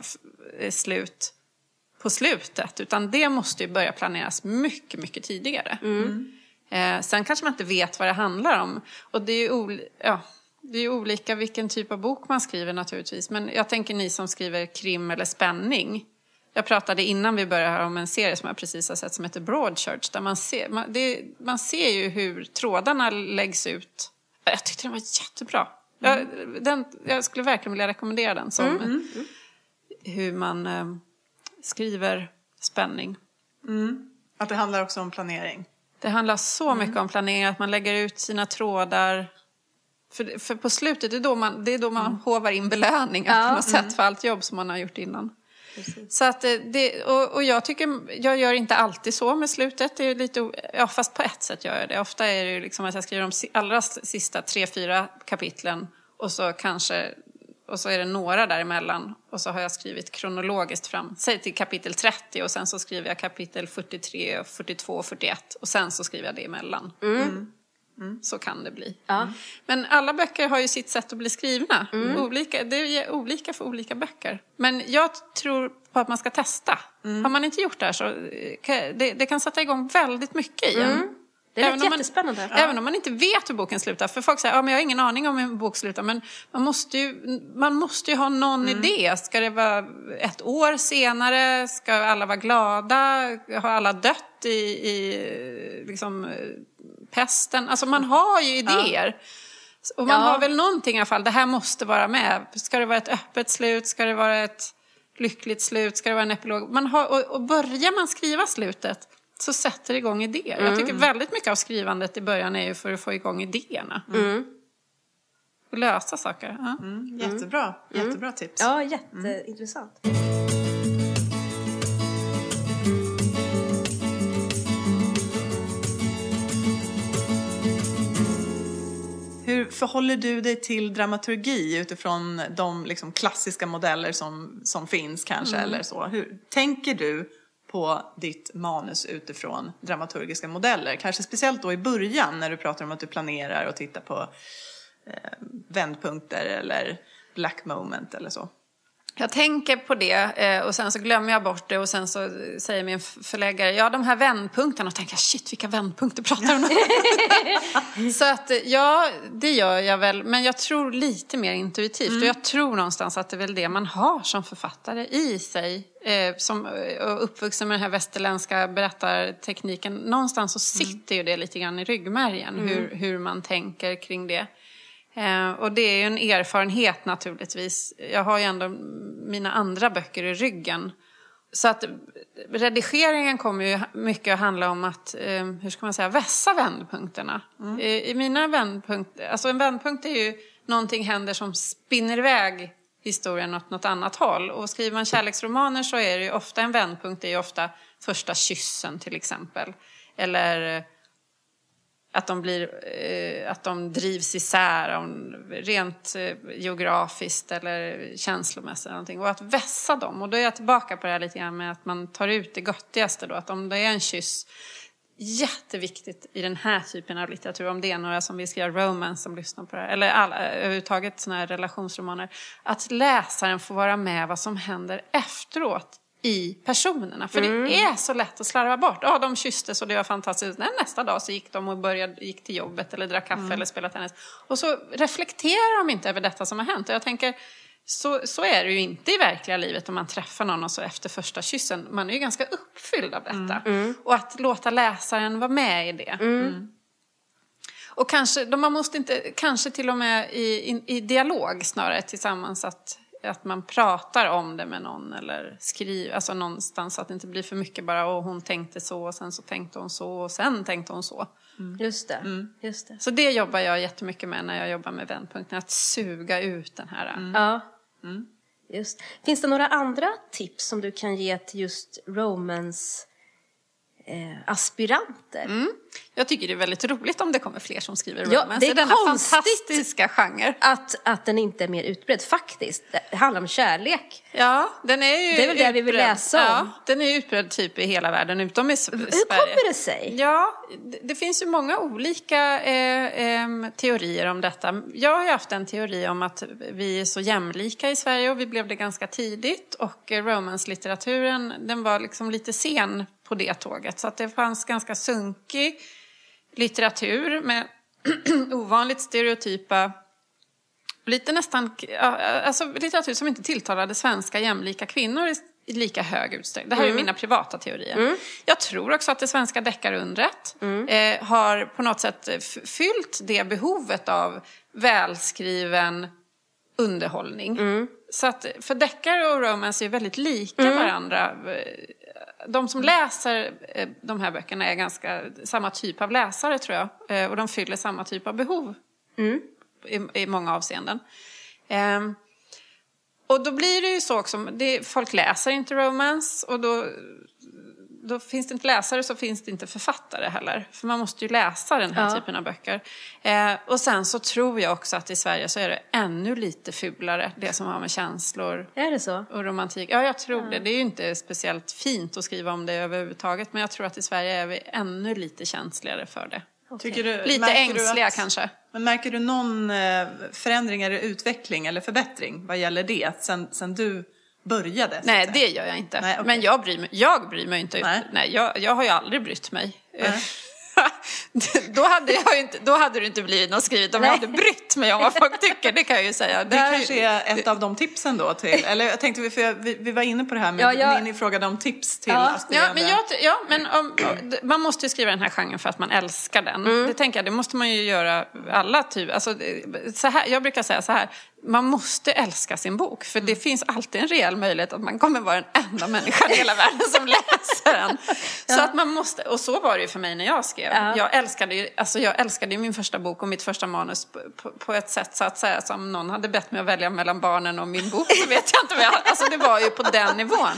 slut på slutet, utan det måste ju börja planeras mycket, mycket tidigare. Eh, sen kanske man inte vet vad det handlar om. Och det är ju ol- ja, det är olika vilken typ av bok man skriver naturligtvis. Men jag tänker ni som skriver krim eller spänning. Jag pratade innan vi började här om en serie som jag precis har sett som heter Broadchurch. Där man ser, man, det, man ser ju hur trådarna läggs ut. Jag tyckte den var jättebra. Jag, den, jag skulle verkligen vilja rekommendera den som hur man eh, skriver spänning. Att det handlar också om planering? Det handlar så mycket om planering, att man lägger ut sina trådar. För, för på slutet, det är då man, det är då man hovar in belöningar Ja. på något sätt för allt jobb som man har gjort innan. Så att eh, det, och, och jag tycker, jag gör inte alltid så med slutet. Det är lite, ja, fast på ett sätt gör jag det. Ofta är det liksom att jag skriver de allra sista tre, fyra kapitlen och så kanske och så är det några däremellan och så har jag skrivit kronologiskt fram, säg till kapitel 30 och sen så skriver jag kapitel 43, 42 och 41 och sen så skriver jag det emellan. Mm. Så kan det bli. Ja. Men alla böcker har ju sitt sätt att bli skrivna. Olika, det är olika för olika böcker. Men jag tror på att man ska testa. Har man inte gjort det här så eh, det, det kan sätta igång väldigt mycket i en. Det lät Även om man- jättespännande. Även om man inte vet hur boken slutar. För folk säger, ja men jag har ingen aning om hur en bok slutar. Men man måste ju, man måste ju ha någon idé. Ska det vara ett år senare? Ska alla vara glada? Har alla dött i, i liksom, pesten? Alltså man har ju idéer. Och man Ja. har väl någonting i alla fall, det här måste vara med. Ska det vara ett öppet slut? Ska det vara ett lyckligt slut? Ska det vara en epilog? Man har, och, och börjar man skriva slutet så sätter det igång idéer. Jag tycker mm. väldigt mycket av skrivandet i början är ju för att få igång idéerna. Mm. Och lösa saker. Ja. Mm, jättebra, jättebra tips. Ja, jätteintressant. Hur förhåller du dig till dramaturgi utifrån de liksom klassiska modeller som, som finns kanske? Mm. Eller så? Hur tänker du på ditt manus utifrån dramaturgiska modeller? Kanske speciellt då i början när du pratar om att du planerar och tittar på eh, vändpunkter eller black moment eller så. Jag tänker på det eh, och sen så glömmer jag bort det och sen så säger min förläggare, ja de här vändpunkterna och tänker jag, shit vilka vändpunkter pratar hon om? <laughs> så att ja, det gör jag väl, men jag tror lite mer intuitivt och jag tror någonstans att det är väl det man har som författare i sig. Eh, som och uppvuxen med den här västerländska berättartekniken, någonstans så sitter ju det lite grann i ryggmärgen hur, hur man tänker kring det. Eh, och det är ju en erfarenhet naturligtvis. Jag har ju ändå mina andra böcker i ryggen. Så att redigeringen kommer ju mycket att handla om att, eh, hur ska man säga, vässa vändpunkterna. Mm. I, I mina vändpunkter, alltså en vändpunkt är ju någonting händer som spinner iväg historien åt något annat håll. Och skriver man kärleksromaner så är det ju ofta en vändpunkt, det är ju ofta första kyssen till exempel. Eller att de, blir, eh, att de drivs isär om, rent eh, geografiskt eller känslomässigt. Eller någonting. Och att vässa dem. Och då är jag tillbaka på det här lite grann med att man tar ut det göttigaste. Då. Att om det är en kyss, jätteviktigt i den här typen av litteratur, om det är några som vill skriva romance som lyssnar på det här, eller alla, överhuvudtaget sådana här relationsromaner, att läsaren får vara med vad som händer efteråt i personerna. För Mm. det är så lätt att slarva bort. Ja, de kysstes och det var fantastiskt. Nej, nästa dag så gick de och började, gick till jobbet eller drack kaffe Mm. eller spelade tennis. Och så reflekterar de inte över detta som har hänt. Och jag tänker, så, så är det ju inte i verkliga livet om man träffar någon och så efter första kyssen. Man är ju ganska uppfylld av detta. Mm. Och att låta läsaren vara med i det. Och kanske, man måste inte, kanske till och med i, i, i dialog snarare tillsammans att, att man pratar om det med någon eller skriver, alltså någonstans så att det inte blir för mycket bara och hon tänkte så och sen så tänkte hon så och sen tänkte hon så. Just det. Just det. Så det jobbar jag jättemycket med när jag jobbar med vändpunkten, att suga ut den här. Ja. Just. Finns det några andra tips som du kan ge till just romance eh, aspiranter? Jag tycker det är väldigt roligt om det kommer fler som skriver Ja, romance det är denna fantastiska genre. Att, att den inte är mer utbredd. Faktiskt, det handlar om kärlek. Ja, den är ju Det är väl det vi vill utbredd. läsa om. Ja, den är utbredd typ i hela världen utom i Sverige. Hur kommer det sig? Ja, det- det finns ju många olika eh, em, teorier om detta. Jag har ju haft en teori om att vi är så jämlika i Sverige och vi blev det ganska tidigt. Och eh, romanslitteraturen, den var liksom lite sen på det tåget. Så att det fanns ganska sunkig litteratur med <clears throat> ovanligt stereotypa Lite nästan, alltså litteratur som inte tilltalade svenska jämlika kvinnor i, lika hög utsträckning. Det här är mina privata teorier. Jag tror också att det svenska deckarundret eh, har på något sätt fyllt det behovet av välskriven underhållning. Så att, för deckare och romance är väldigt lika varandra. De som läser eh, de här böckerna är ganska samma typ av läsare tror jag. Eh, Och de fyller samma typ av behov i, i många avseenden. Ehm, och då blir det ju så också, det, folk läser inte romance och då, då finns det inte läsare så finns det inte författare heller. För man måste ju läsa den här Ja. typen av böcker. Eh, och sen så tror jag också att i Sverige så är det ännu lite fulare, det som har med känslor Är det så? och romantik. Ja, jag tror det. Det är ju inte speciellt fint att skriva om det överhuvudtaget. Men jag tror att i Sverige är vi ännu lite känsligare för det. Tycker du, Lite ängsliga att- kanske. Men märker du någon eh, förändring eller utveckling eller förbättring vad gäller det sen, sen du började? Nej, det gör jag inte. Nej, okej. Men jag bryr mig, jag bryr mig inte. Nej. Nej. jag, jag har ju aldrig brytt mig. <laughs> då, hade jag ju inte, då hade det inte blivit något skrivet om jag Nej. hade brytt mig om vad folk tycker. Det kan jag ju säga. Det här- kanske är ett av de tipsen då till, eller jag tänkte vi, för jag- vi, vi var inne på det här med, Ja, jag- Ninni frågade om tips till Ja. Ja, men, jag, ja, men om, man måste ju skriva den här genren för att man älskar den. Mm. Det tänker jag, det måste man ju göra alla typer. Alltså, så här, jag brukar säga så här, man måste älska sin bok. För det finns alltid en reell möjlighet att man kommer vara den enda människan i hela världen som läser den. <laughs> Så att man måste, och så var det ju för mig när jag skrev. Ja. Jag, älskade ju, alltså jag älskade ju min första bok och mitt första manus på, på, på, ett sätt så att säga som någon hade bett mig att välja mellan barnen och min bok så vet jag inte vad jag Alltså det var ju på den nivån.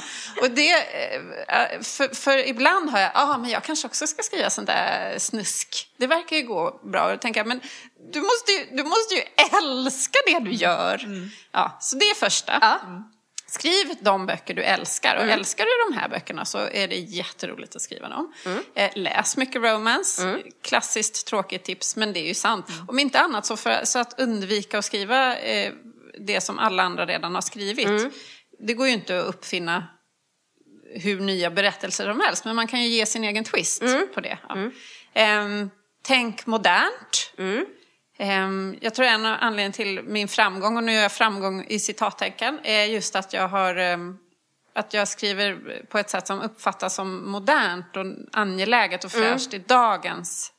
Och det, eh, för, för ibland har jag, ja ah, men jag kanske också ska skriva sånt där snusk. Det verkar ju gå bra. Och då tänker jag, men du måste ju, du måste ju älska det du gör. Mm. Ja, så det är första. Ja. Skriv de böcker du älskar och mm. älskar du de här böckerna så är det jätteroligt att skriva dem. Mm. Eh, läs mycket romance, mm. klassiskt tråkigt tips men det är ju sant. Mm. Om inte annat så för så att undvika att skriva eh, det som alla andra redan har skrivit. Mm. Det går ju inte att uppfinna hur nya berättelser som helst men man kan ju ge sin egen twist mm. på det. Ja. Eh, tänk modernt. Ehm, jag tror en anledning till min framgång, och nu är jag framgång i citattecken, är just att jag har ehm, att jag skriver på ett sätt som uppfattas som modernt och angeläget och mm. fräscht mm. i dagens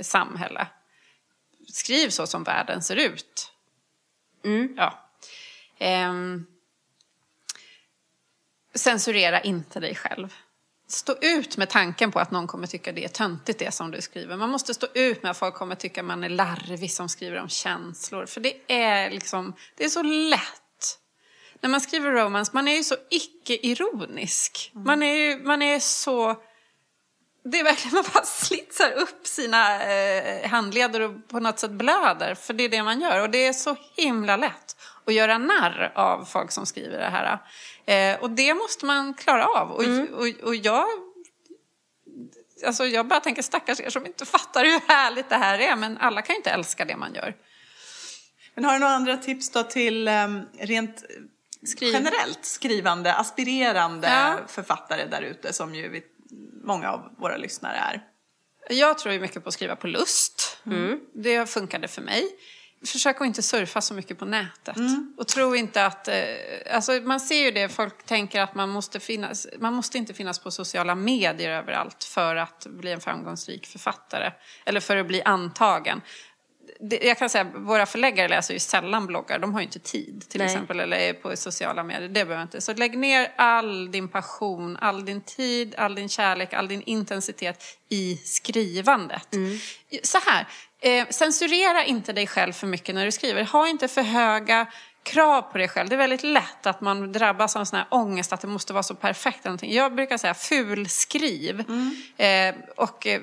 samhälle. Skriv så som världen ser ut. Mm. Ja. Um, censurera inte dig själv stå ut med tanken på att någon kommer tycka det är töntigt det som du skriver. Man måste stå ut med att folk kommer tycka man är larvig som skriver om känslor. För det är liksom, det är så lätt. När man skriver romance, man är ju så icke-ironisk. Mm. Man, är ju, man är så... Det är verkligen, <laughs> man bara slitsar upp sina eh, handleder och på något sätt blöder. För det är det man gör. Och det är så himla lätt att göra narr av folk som skriver det här. Eh, och det måste man klara av. Och, mm. och, och jag Alltså jag bara tänker stackars er som inte <laughs> fattar hur härligt det här är. Men alla kan ju inte älska det man gör. Men har du några andra tips då till um, rent Skriv. generellt skrivande, aspirerande ja. författare där ute som ju vi, många av våra lyssnare är? Jag tror ju mycket på att skriva på lust. Mm. Det funkade för mig försök att inte surfa så mycket på nätet. Mm. Och tro inte att... Eh, alltså man ser ju det, folk tänker att man måste, finnas, man måste inte finnas på sociala medier överallt för att bli en framgångsrik författare. Eller för att bli antagen. jag kan säga, våra förläggare läser ju sällan bloggar, de har ju inte tid till Nej. exempel, eller är på sociala medier, det behöver inte. Så lägg ner all din passion, all din tid, all din kärlek, all din intensitet i skrivandet. Mm. Så här, Eh, censurera inte dig själv för mycket när du skriver. Ha inte för höga krav på dig själv. Det är väldigt lätt att man drabbas av sån här ångest att det måste vara så perfekt. Någonting. Jag brukar säga fulskriv. Mm. Eh, och eh,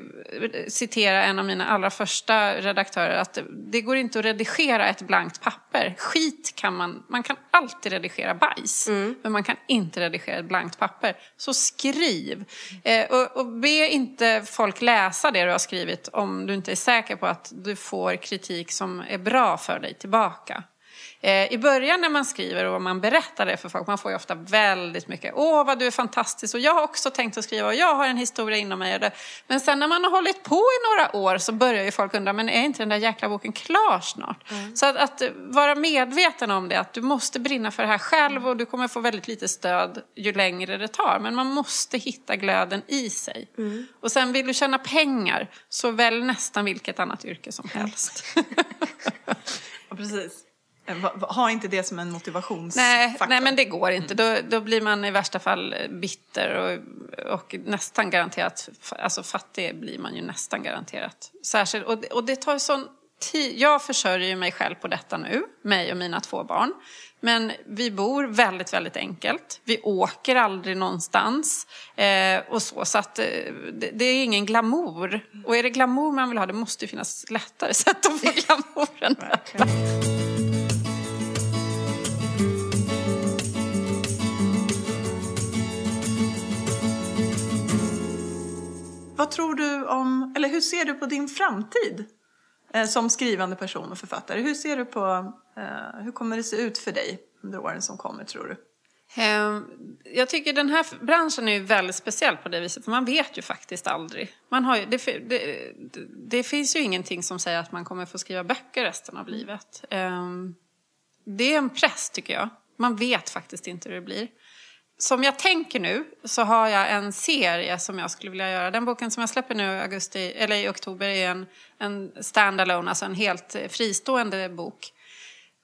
citera en av mina allra första redaktörer att det går inte att redigera ett blankt papper. Skit kan man, man kan alltid redigera bajs. Mm. Men man kan inte redigera ett blankt papper. Så skriv. Eh, och, och be inte folk läsa det du har skrivit om du inte är säker på att du får kritik som är bra för dig tillbaka. Eh, I början när man skriver och man berättar det för folk, man får ju ofta väldigt mycket, åh vad du är fantastisk och jag har också tänkt att skriva och jag har en historia inom mig. Men sen när man har hållit på i några år så börjar ju folk undra, men är inte den där jäkla boken klar snart? Mm. Så att, att, vara medveten om det, att du måste brinna för det här själv och du kommer få väldigt lite stöd ju längre det tar. Men man måste hitta glöden i sig. Mm. Och sen vill du tjäna pengar, så välj nästan vilket annat yrke som helst. <laughs> ja, precis. Eh, ha inte det som en motivationsfaktor. Nej, nej men det går inte. Då, då blir man i värsta fall bitter och, och nästan garanterat, alltså fattig blir man ju nästan garanterat. Särskilt, och, och det tar sån tid. Jag försörjer mig själv på detta nu, mig och mina två barn. Men vi bor väldigt, väldigt enkelt. Vi åker aldrig någonstans. Eh, och så så att, eh, det, det, är ingen glamour. Och är det glamour man vill ha, det måste ju finnas lättare <laughs> sätt att få glamouren. Vad tror du om, eller hur ser du på din framtid eh, som skrivande person och författare? Hur ser du på, eh, hur kommer det se ut för dig under åren som kommer tror du? Ehm, jag tycker den här branschen är väldigt speciell på det viset, för man vet ju faktiskt aldrig. Man har ju, det, det, det, finns ju ingenting som säger att man kommer få skriva böcker resten av livet. Ehm, det är en press tycker jag. Man vet faktiskt inte hur det blir som jag tänker nu så har jag en serie som jag skulle vilja göra. Den boken som jag släpper nu i, augusti, eller i oktober är en, en standalone, alltså en helt fristående bok.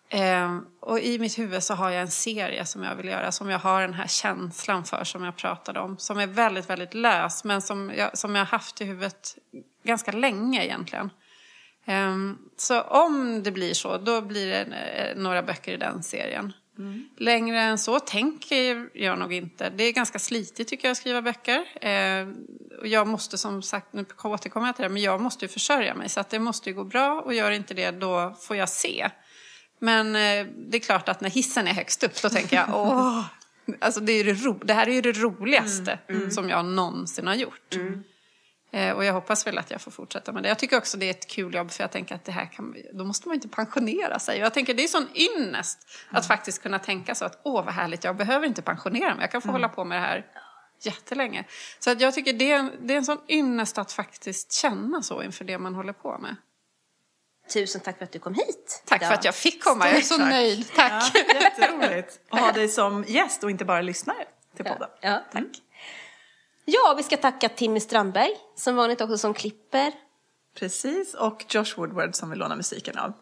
Eh, och i mitt huvud så har jag en serie som jag vill göra, som jag har den här känslan för som jag pratade om. Som är väldigt, väldigt lös, men som jag, som jag har haft i huvudet ganska länge egentligen. Eh, så om det blir så, då blir det eh, några böcker i den serien. Mm. Längre än så tänker jag nog inte. Det är ganska slitigt tycker jag att skriva böcker. Eh, och jag måste som sagt, nu återkommer jag till det, men jag måste ju försörja mig. Så att det måste ju gå bra och gör inte det då får jag se. Men eh, det är klart att när hissen är högst upp då tänker jag <laughs> åh, alltså det, är det, det här är ju det roligaste mm, mm. som jag någonsin har gjort. Mm. Eh, och jag hoppas väl att jag får fortsätta med det. Jag tycker också det är ett kul jobb för jag tänker att det här kan, då måste man inte pensionera sig. Jag tänker det är sån ynnest att mm. faktiskt kunna tänka så att åh vad härligt, jag behöver inte pensionera mig, jag kan få mm. hålla på med det här jättelänge. Så att jag tycker det är, det är en sån ynnest att faktiskt känna så inför det man håller på med. Tusen tack för att du kom hit. Tack idag. för att jag fick komma, jag är så tack. nöjd. Tack. Ja, jätteroligt <laughs> att ha dig som gäst och inte bara lyssnare till podden. Ja, ja. Tack. Ja, vi ska tacka Timmy Strandberg som vanligt också som klipper. Precis, och Josh Woodward som vi lånar musiken av.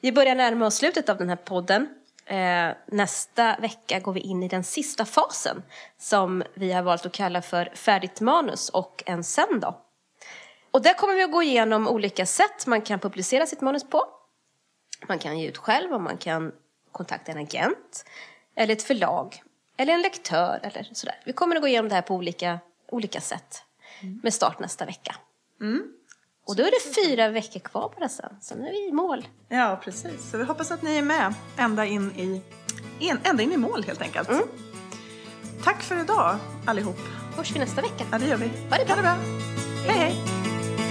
Vi börjar närma oss slutet av den här podden. Eh, nästa vecka går vi in i den sista fasen som vi har valt att kalla för färdigt manus och en sen då. Och där kommer vi att gå igenom olika sätt man kan publicera sitt manus på. Man kan ge ut själv och man kan kontakta en agent eller ett förlag eller en lektör eller sådär. Vi kommer att gå igenom det här på olika, olika sätt mm. med start nästa vecka. Mm. Och då är det fyra veckor kvar bara sen, sen är vi i mål. Ja, precis. Så vi hoppas att ni är med ända in i, ända in i mål helt enkelt. Mm. Tack för idag allihop. Hörs vi nästa vecka. Ja, det gör vi. Ha det bra. Ha det bra. hej. hej.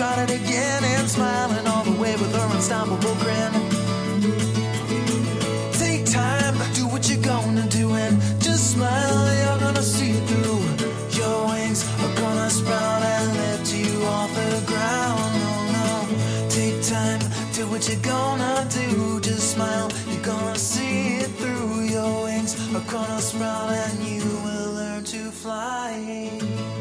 tried it again and smiling all the way with her unstoppable grin. Take time, do what you're gonna do, and just smile. You're gonna see it through. Your wings are gonna sprout and lift you off the ground. Oh no, take time, do what you're gonna do. Just smile, you're gonna see it through. Your wings are gonna sprout and you will learn to fly.